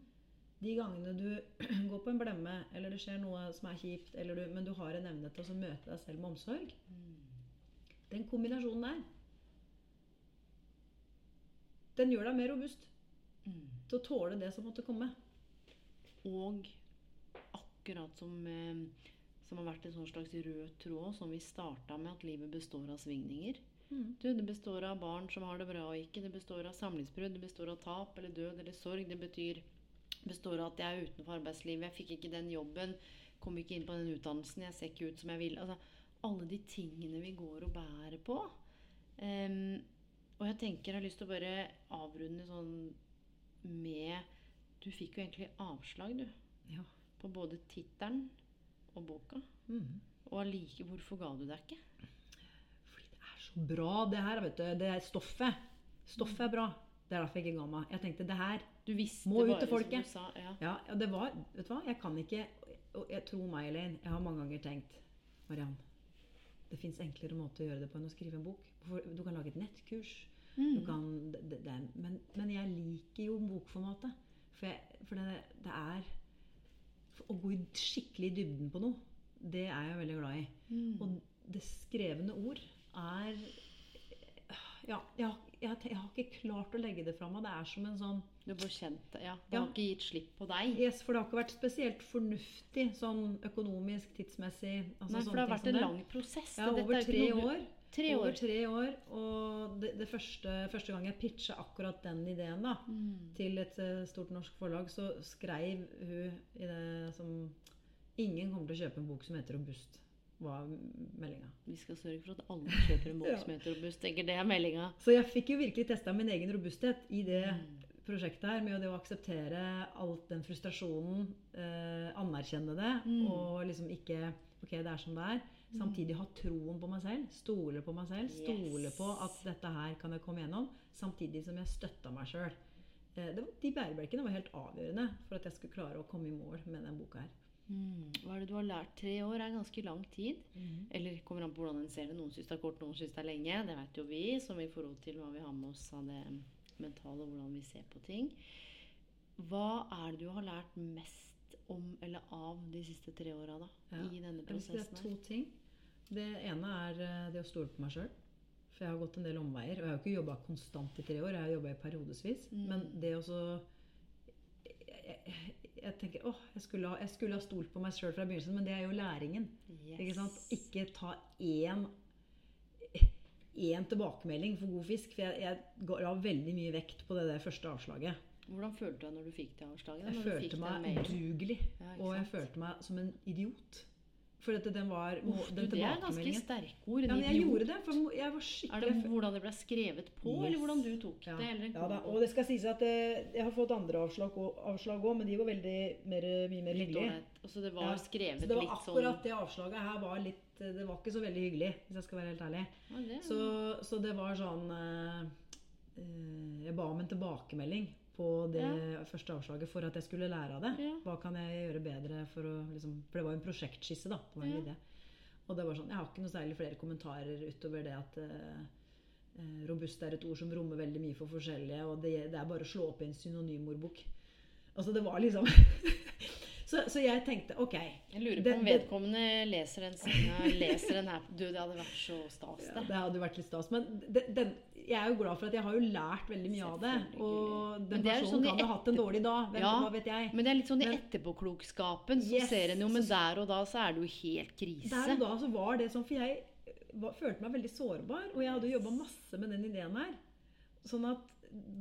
De gangene du [clears throat] går på en blemme, eller det skjer noe som er kjipt, eller du, men du har en evne til å møte deg selv med omsorg. Den kombinasjonen der, den gjør deg mer robust Mm. til å tåle det som måtte komme. Og akkurat som, eh, som har vært en sånn slags rød tråd, som vi starta med at livet består av svingninger. Mm. Du, det består av barn som har det bra og ikke. Det består av samlivsbrudd, det består av tap eller død eller sorg. Det betyr, består av at jeg er utenfor arbeidslivet, jeg fikk ikke den jobben, kom ikke inn på den utdannelsen, jeg ser ikke ut som jeg vil. Altså, alle de tingene vi går og bærer på. Um, og jeg tenker jeg har lyst til å bare avrunde sånn med Du fikk jo egentlig avslag, du. Ja. På både tittelen og boka. Mm. Og allike, hvorfor ga du deg ikke? Fordi det er så bra, det her. vet du. Det er stoffet. Stoffet er bra. Det er derfor jeg ikke ga meg. Jeg tenkte det her Du Må ut til folket. sa. Ja. Ja, ja, det var Vet du hva? Jeg kan ikke Og jeg tror meg, Elaine. Jeg har mange ganger tenkt Mariann, det fins enklere måter å gjøre det på enn å skrive en bok. Du kan lage et nettkurs. Mm. kan, det, det, men, men jeg liker jo bokformatet. For, jeg, for det, det er Å gå skikkelig i dybden på noe, det er jeg veldig glad i. Mm. Og det skrevne ord er Ja, jeg, jeg, jeg har ikke klart å legge det fra meg. Det er som en sånn Du bare kjente det. Ja. Det Ja. har ikke gitt slipp på deg. Yes, for det har ikke vært spesielt fornuftig sånn økonomisk, tidsmessig. Altså Nei, for det har vært en lang prosess. Ja, over er år. Tre år. Over tre år. Og det, det første, første gang jeg pitcha akkurat den ideen da, Mm. til et eh, stort norsk forlag, så skrev hun i det som Ingen kommer til å kjøpe en bok som heter 'Robust', var meldinga. Vi skal sørge for at alle kjøper en bok [laughs] Ja. som heter Robust. Tenker det er meldinga. Så jeg fikk jo virkelig testa min egen robusthet i det Mm. prosjektet her, med det å akseptere alt den frustrasjonen, eh, anerkjenne det, Mm. og liksom ikke Ok, det er som det er. Samtidig ha troen på meg selv, stole på meg selv, stole Yes. på at dette her kan jeg komme gjennom, samtidig som jeg støtta meg sjøl. Eh, de bærebjelkene var helt avgjørende for at jeg skulle klare å komme i mål med den boka her. Mm. Hva er det du har lært? Tre år er ganske lang tid. Eller kommer an på hvordan en ser det. Noen syns det er kort, noen syns det er lenge. Det vet jo vi, som i forhold til hva vi har med oss av det mentale, hvordan vi ser på ting. Hva er det du har lært mest om eller av de siste tre åra, da? Ja. I denne si det er to ting. Det ene er eh, det å stole på meg sjøl. For jeg har gått en del omveier. Og jeg har jo ikke jobba konstant i tre år. Jeg har jobba i periodevis. Mm. Men det å så jeg, jeg, jeg tenker åh, jeg skulle, ha, jeg skulle ha stolt på meg sjøl fra begynnelsen, men det er jo læringen. Ikke sant? Ikke ta én én tilbakemelding for god fisk. For jeg, jeg la veldig mye vekt på det det første avslaget. Hvordan følte du deg når du fikk det avslaget? Jeg følte meg udugelig. Ja, og jeg følte meg som en idiot. For at den var Uff, den du, det er ganske sterke ord. Ja, men jeg gjorde det. For jeg var Er det hvordan det ble skrevet på, Yes. eller hvordan du tok ja. det? Eller ja, da. Og det skal sies at eh, jeg har fått andre avslag òg, men de var veldig mer, mye mer hyggelige. så det var Ja, skrevet Så det var litt akkurat sånn det avslaget her var litt Det var ikke så veldig hyggelig, hvis jeg skal være helt ærlig. ja, det, Så, så det var sånn eh, Jeg ba om en tilbakemelding på det første avslaget for at jeg skulle lære av det. Ja. Hva kan jeg gjøre bedre for å liksom, For det var jo en prosjektskisse, da. på en Ja. idé. Og det var sånn, Jeg har ikke noe særlig flere kommentarer utover det at eh, eh, robust er et ord som rommer veldig mye for forskjellige, og det, det er bare å slå opp i en synonymordbok. Altså, det var liksom [laughs] så, så jeg tenkte OK. Jeg lurer på Det- om vedkommende leser den leser den her Du, det hadde vært så stas, Ja, det. det hadde vært litt stas. Men det, den, jeg er jo glad for at jeg har jo lært veldig mye av det. Og den det er personen sånn kan jo ha hatt en dårlig dag. Hvem, Ja, hva vet jeg? Men det er litt sånn i etterpåklokskapen, så Yes, ser en jo, men der og da så er det jo helt krise. Der og da så var det sånn, for jeg var, følte meg veldig sårbar. Og jeg hadde jobba masse med den ideen her. Sånn at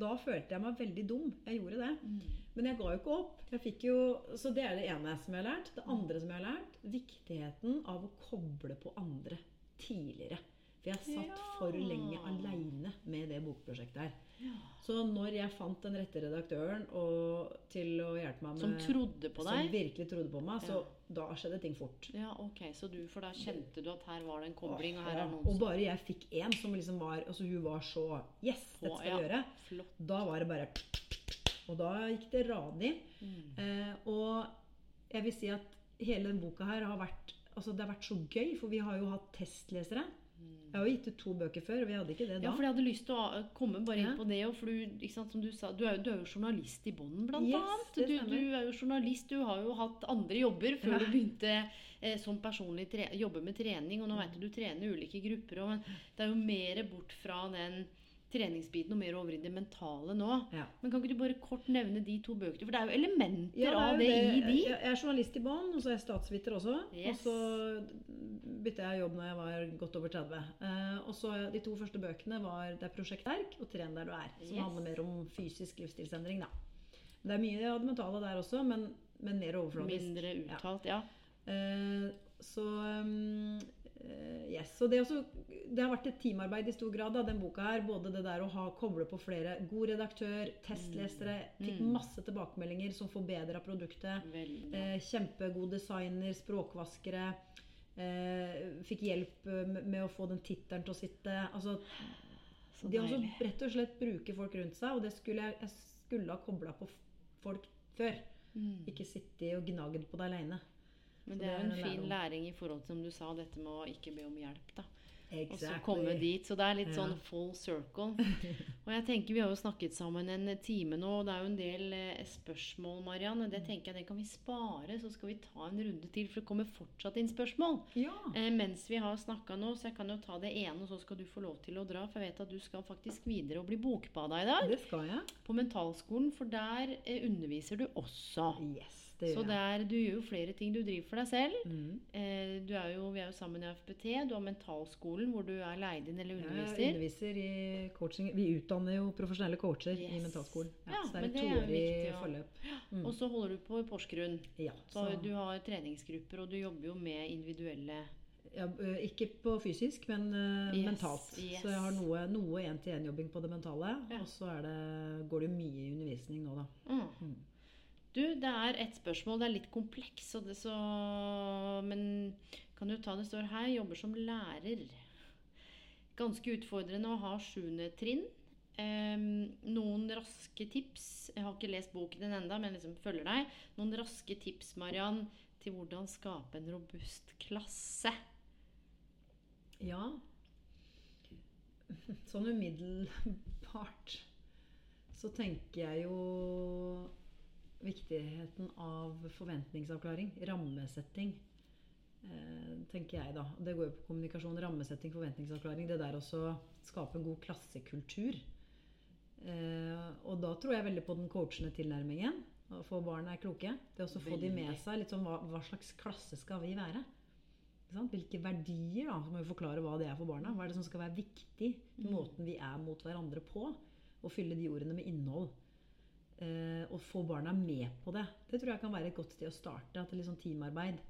da følte jeg meg veldig dum. Jeg gjorde det. Mm. Men jeg ga jo ikke opp. Jeg fikk jo, så det er det ene som jeg har lært. Det andre som jeg har lært, viktigheten av å koble på andre tidligere. For jeg satt Ja. for lenge aleine med det bokprosjektet her. Ja. Så når jeg fant den rette redaktøren og, til å hjelpe meg med Som trodde på deg? Som virkelig trodde på meg, så da skjedde ting fort. Ja, ok, så du, For da kjente du at her var det en kobling, og her Ja, er noen og bare jeg fikk en som liksom var Altså hun var så Yes, dette skal vi gjøre. Flott. Da var det bare Og da gikk det radig. Mm. Eh, og jeg vil si at hele den boka her har vært Altså det har vært så gøy, for vi har jo hatt testlesere. Jeg har jo gitt ut to bøker før, og vi hadde ikke det da. Ja, for jeg hadde lyst til å komme bare inn på det. For du, sant, som du sa, du er, du er jo journalist i bånn, blant Yes, annet. Du, du er jo journalist. Du har jo hatt andre jobber før Ja. du begynte eh, som personlig tre jobbe med trening. Og nå vet du du trener ulike grupper. Og, men det er jo mer bort fra den treningsbiten og mer over i det mentale nå. Ja. Men kan ikke du bare kort nevne de to bøkene? For det er jo elementer Ja, av det, jo i de. Jeg er journalist i bånn, og så er jeg statsviter også. Yes. Og så bytta jeg jobb når jeg var godt over 30. Uh, og så De to første bøkene var Det er Prosjekt Erk og Tren der du er. Som Yes. handler mer om fysisk livsstilsendring. da. Det er mye av det mentale der også, men, men mer overfladisk. Mindre uttalt, ja. Eh, så um, eh, yes. Så det, også, det har vært et teamarbeid i stor grad, da, den boka her. Både det der å ha, koble på flere. God redaktør, testlesere. Fikk Mm. masse tilbakemeldinger som forbedra produktet. Eh, kjempegod designer, språkvaskere. Eh, fikk hjelp eh, med å få den tittelen til å sitte. Altså, Så de også rett og slett bruker folk rundt seg, og det skulle jeg, jeg skulle ha kobla på folk før. Mm. Ikke sitte og gnagd på det aleine. Men det er jo en fin læring i forhold til som du sa, dette med å ikke be om hjelp. da. Og så komme dit. Så det er litt sånn full circle. [laughs] Og jeg tenker Vi har jo snakket sammen en time nå, og det er jo en del eh, spørsmål, Mariann. Det tenker jeg det kan vi spare, så skal vi ta en runde til. For det kommer fortsatt inn spørsmål. Ja. Eh, mens vi har snakka nå, så jeg kan jo ta det ene, og så skal du få lov til å dra. For jeg vet at du skal faktisk videre og bli bokbada i dag. Det skal jeg. På Mentalskolen, for der eh, underviser du også. Yes, det Så der, du gjør jo flere ting. Du driver for deg selv. Mm. Eh, du er jo, vi er jo sammen i FPT. Du har Mentalskolen, hvor du er leid inn eller Jeg underviser. underviser i coaching. Vi utdanner jo profesjonelle coacher i mentalskolen. Ja, Ja, så det er et toårig ja. forløp. Mm. Og så holder du på i Porsgrunn. Ja, Så så, du har treningsgrupper, og du jobber jo med individuelle ja, ikke på fysisk, men ø, Yes, mentalt. yes. Så jeg har noe, noe en-til-en-jobbing på det mentale. Ja. Og så det, går det mye i undervisning nå, da. mm. Du, det er et spørsmål. Det er litt kompleks, det så Men kan du ta det står her 'jobber som lærer'. Ganske utfordrende å ha sjuende trinn. Um, noen raske tips. Jeg har ikke lest boken din enda, men liksom følger deg. Noen raske tips, Mariann, til hvordan skape en robust klasse. Ja. [laughs] Sånn umiddelbart så tenker jeg jo viktigheten av forventningsavklaring. Rammesetting. Eh, tenker jeg da. Det går jo på kommunikasjon, rammesetting, forventningsavklaring. Det der også skape en god klassekultur. Eh, og da tror jeg veldig på den coachende tilnærmingen. Å få barn er kloke. Det å få de med seg litt sånn hva, hva slags klasse skal vi være? Hvilke verdier, da, så må vi forklare hva det er for barna. Hva er det som skal være viktig Mm. måten vi er mot hverandre på? Og fylle de ordene med innhold. Eh, og få barna med på det. Det tror jeg kan være et godt sted å starte. At det er litt sånn teamarbeid.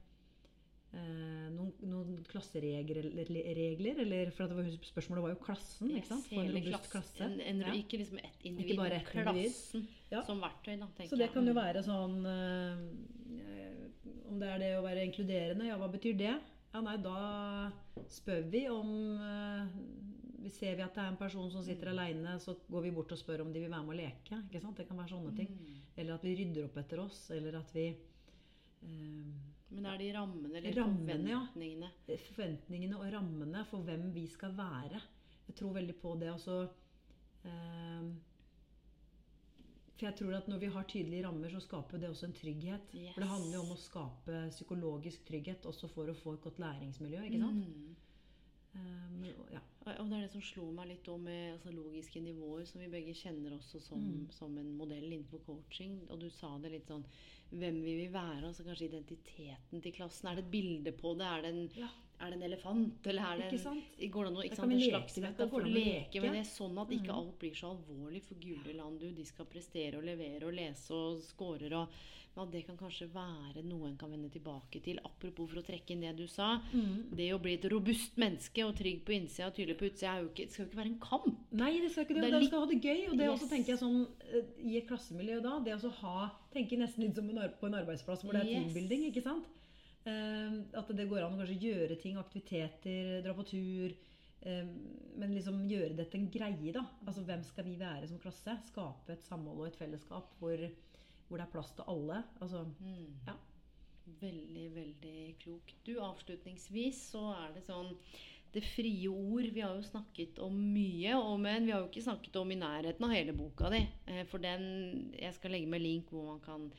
Eh, noen, noen klasseregler, eller- regler, eller For at det var, spørsmålet var jo klassen. ikke sant? Få en robust klasse. En, en, Ja. Ikke liksom ett individ, Ikke bare ett individ. klassen Ja. som verktøy, da, Så det jeg. kan jo Mm. være sånn eh, Om det er det å være inkluderende, ja, hva betyr det? Ja, nei, da spør vi om eh, vi Ser vi at det er en person som sitter aleine, så går vi bort og spør om de vil være med å leke. ikke sant? Det kan være sånne ting. Mm. Eller at vi rydder opp etter oss. Eller at vi eh, Men er de rammene eller Rammene, ja. forventningene? Forventningene og rammene for hvem vi skal være. Jeg tror veldig på det. Altså, eh, For jeg tror at når vi har tydelige rammer, så skaper det også en trygghet. Yes. For det handler jo om å skape psykologisk trygghet også for å få et godt læringsmiljø. ikke sant? Mm. Men, ja. Og det er det som slo meg litt om med altså, logiske nivåer, som vi begge kjenner også som, Mm. som en modell innenfor coaching. Og du sa det litt sånn Hvem vi vil være? altså Kanskje identiteten til klassen. Er det et bilde på det? Er det en, Ja. Er det en elefant? Eller er det. Går det an å ikke sant, en leke slags dette, metafor? får å Leke med det, sånn at ikke Mhm. alt blir så alvorlig for gule land. Du, de skal prestere og levere og lese og scorer og Men det kan kanskje være noe en kan vende tilbake til. Apropos for å trekke inn det du sa. Mm. Det å bli et robust menneske og trygg på innsida og tydelig på utsida det skal jo ikke være en kamp. Nei, det skal ikke det. Det er Det litt- skal ha det gøy. Og det Yes. også tenker jeg sånn eh, i et klassemiljø da, det å ha Tenke nesten litt som en, på en arbeidsplass hvor det er Yes. teambuilding, ikke sant? Eh, at det går an å kanskje gjøre ting, aktiviteter, dra på tur. eh, men liksom gjøre det til en greie, da. Altså hvem skal vi være som klasse? Skape et samhold og et fellesskap hvor, hvor det er plass til alle. Altså, Mm. Ja. Veldig, veldig klok. Du, avslutningsvis så er det sånn Det frie ord Vi har jo snakket om mye, og, men vi har jo ikke snakket om i nærheten av hele boka di. Eh, For den Jeg skal legge med link hvor man kan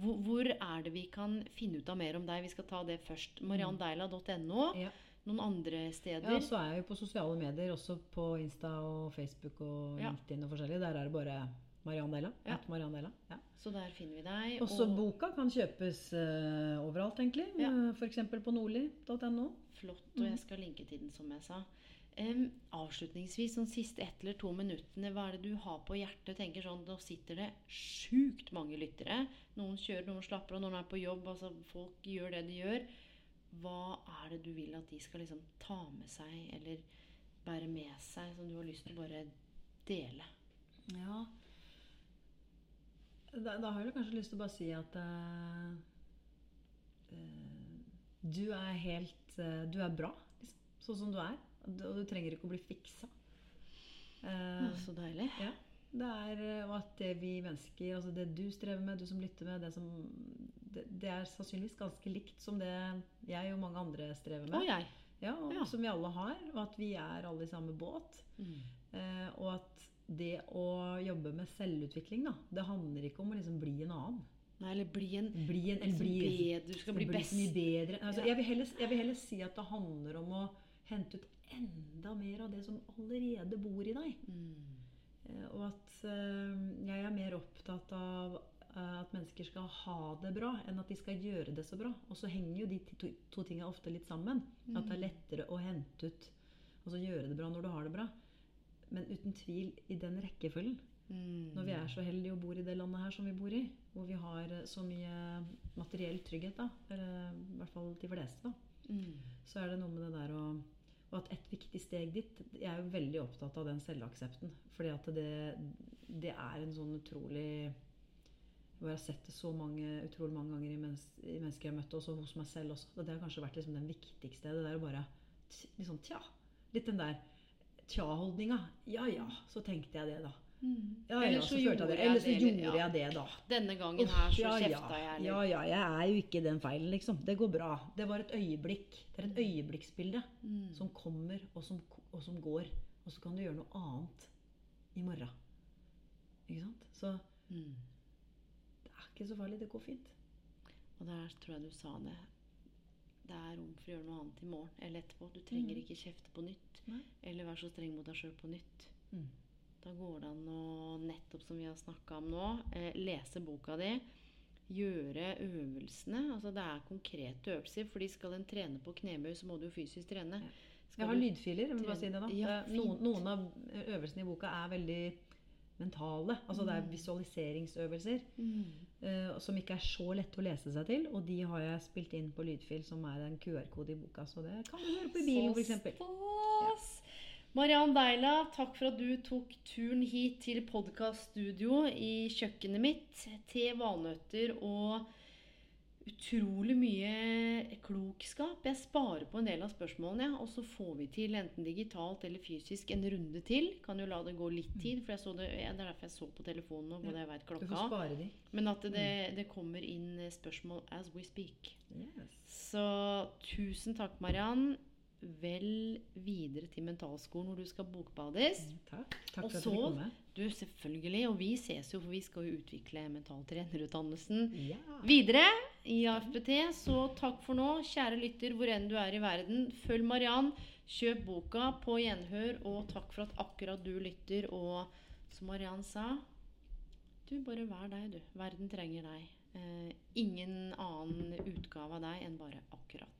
hvor, er det vi kan finne ut av mer om deg? Vi skal ta det først. mariandeila.no. ja. noen andre steder? Ja, så er jeg jo på sosiale medier, også på Insta og Facebook og Ja. LinkedIn og forskjellig. Der er det bare Mariann Della. Ja. Marianne Della. Ja. Så der finner vi deg. Også og- boka kan kjøpes uh, overalt, egentlig. Ja. Ja. F.eks. på nordli.no. Flott, og jeg skal linke til den, som jeg sa. Avslutningsvis, sånn siste ett eller to minuttene, hva er det du har på hjertet? tenker sånn, Nå sitter det sjukt mange lyttere. Noen kjører, noen slapper av, noen er på jobb. altså Folk gjør det de gjør. Hva er det du vil at de skal liksom ta med seg, eller bære med seg, som du har lyst til å bare dele? Ja. Da, da har jeg kanskje lyst til å bare si at uh, uh, du er helt uh, Du er bra, liksom. Sånn som du er. Og du, trenger ikke å bli fiksa. Uh, så deilig. ja. Det er eh, og at det vi mennesker, altså det du strever med, du som lytter med, det som det, det er sannsynligvis ganske likt som det jeg og mange andre strever med. Og jeg. Ja, og Ja. Som vi alle har. Og at vi er alle i samme båt. Mm. Uh, og at det å jobbe med selvutvikling, da, det handler ikke om å liksom bli en annen. Nei, eller bli en Bli en, eller liksom bli, bedre, Du skal bli best. Bli bedre. Altså, Ja. jeg, vil heller, jeg vil heller si at det handler om å hente ut enda mer av det som allerede bor i deg. Mm. Eh, Og at eh, jeg er mer opptatt av eh, at mennesker skal ha det bra, enn at de skal gjøre det så bra. Og så henger jo de to, to tingene ofte litt sammen. At det er lettere å hente ut Altså gjøre det bra når du har det bra. Men uten tvil i den rekkefølgen. Mm. Når vi er så heldige og bor i det landet her som vi bor i, hvor vi har så mye materiell trygghet, da, eller i hvert fall de fleste, da, Mm. så er det noe med det der å Og at et viktig steg dit Jeg er jo veldig opptatt av den selvaksepten. Fordi at det, det er en sånn utrolig Jeg har sett det så mange, utrolig mange ganger i, mennes, i mennesker jeg har møtt, også hos meg selv også. Og det har kanskje vært liksom den viktigste. Det der å bare liksom, Tja. Litt den der tja-holdninga. Ja ja, så tenkte jeg det, da. Mm. Ja, ja, Eller så, følte jeg det. Eller så gjorde jeg det, da. Denne gangen Uff, her så ja, kjefta jeg. litt. Ja, ja, jeg er jo ikke den feilen, liksom. Det går bra. Det var et øyeblikk. Det er et øyeblikksbilde Mm. som kommer, og som, og som går. Og så kan du gjøre noe annet i morgen. Ikke sant? Så Mm. det er ikke så farlig. Det går fint. Og der tror jeg du sa det. Det er rom for å gjøre noe annet i morgen eller etterpå. Du trenger Mm. ikke kjefte på nytt. Nei. Eller være så streng mot deg sjøl på nytt. Mm. Da går det an å, nettopp som vi har snakka om nå, eh, lese boka di. Gjøre øvelsene. Altså det er konkrete øvelser. fordi skal en trene på knebøy, så må du jo fysisk trene. Skal Jeg har lydfiler. Jeg si. Ja, Eh, noen, noen av øvelsene i boka er veldig mentale. Altså det er Mm. visualiseringsøvelser. Mm. eh, som ikke er så lette å lese seg til. Og de har jeg spilt inn på lydfil, som er en QR-kode i boka. Så det kan du høre på i bilen, Så f.eks. stas! Mariann Deila, takk for at du tok turen hit til podkaststudio i kjøkkenet mitt. Te, valnøtter og utrolig mye klokskap. Jeg sparer på en del av spørsmålene, ja, og så får vi til, enten digitalt eller fysisk, en runde til. Kan jo la det gå litt tid, for jeg så det, ja, det er derfor jeg så på telefonen nå, både jeg vet Du får spare de. Men at det, det kommer inn spørsmål as we speak. Yes. Så tusen takk, Mariann. Vel videre til mentalskolen hvor du skal bokbades. Takk. Takk Og så- du selvfølgelig. Og vi ses jo, for vi skal jo utvikle mentaltrenerutdannelsen Ja. videre i AFPT. Så takk for nå, kjære lytter, hvor enn du er i verden. Følg Mariann. Kjøp boka på gjenhør, og takk for at akkurat du lytter. Og som Mariann sa Du, bare vær deg, du. Verden trenger deg. Eh, ingen annen utgave av deg enn bare akkurat.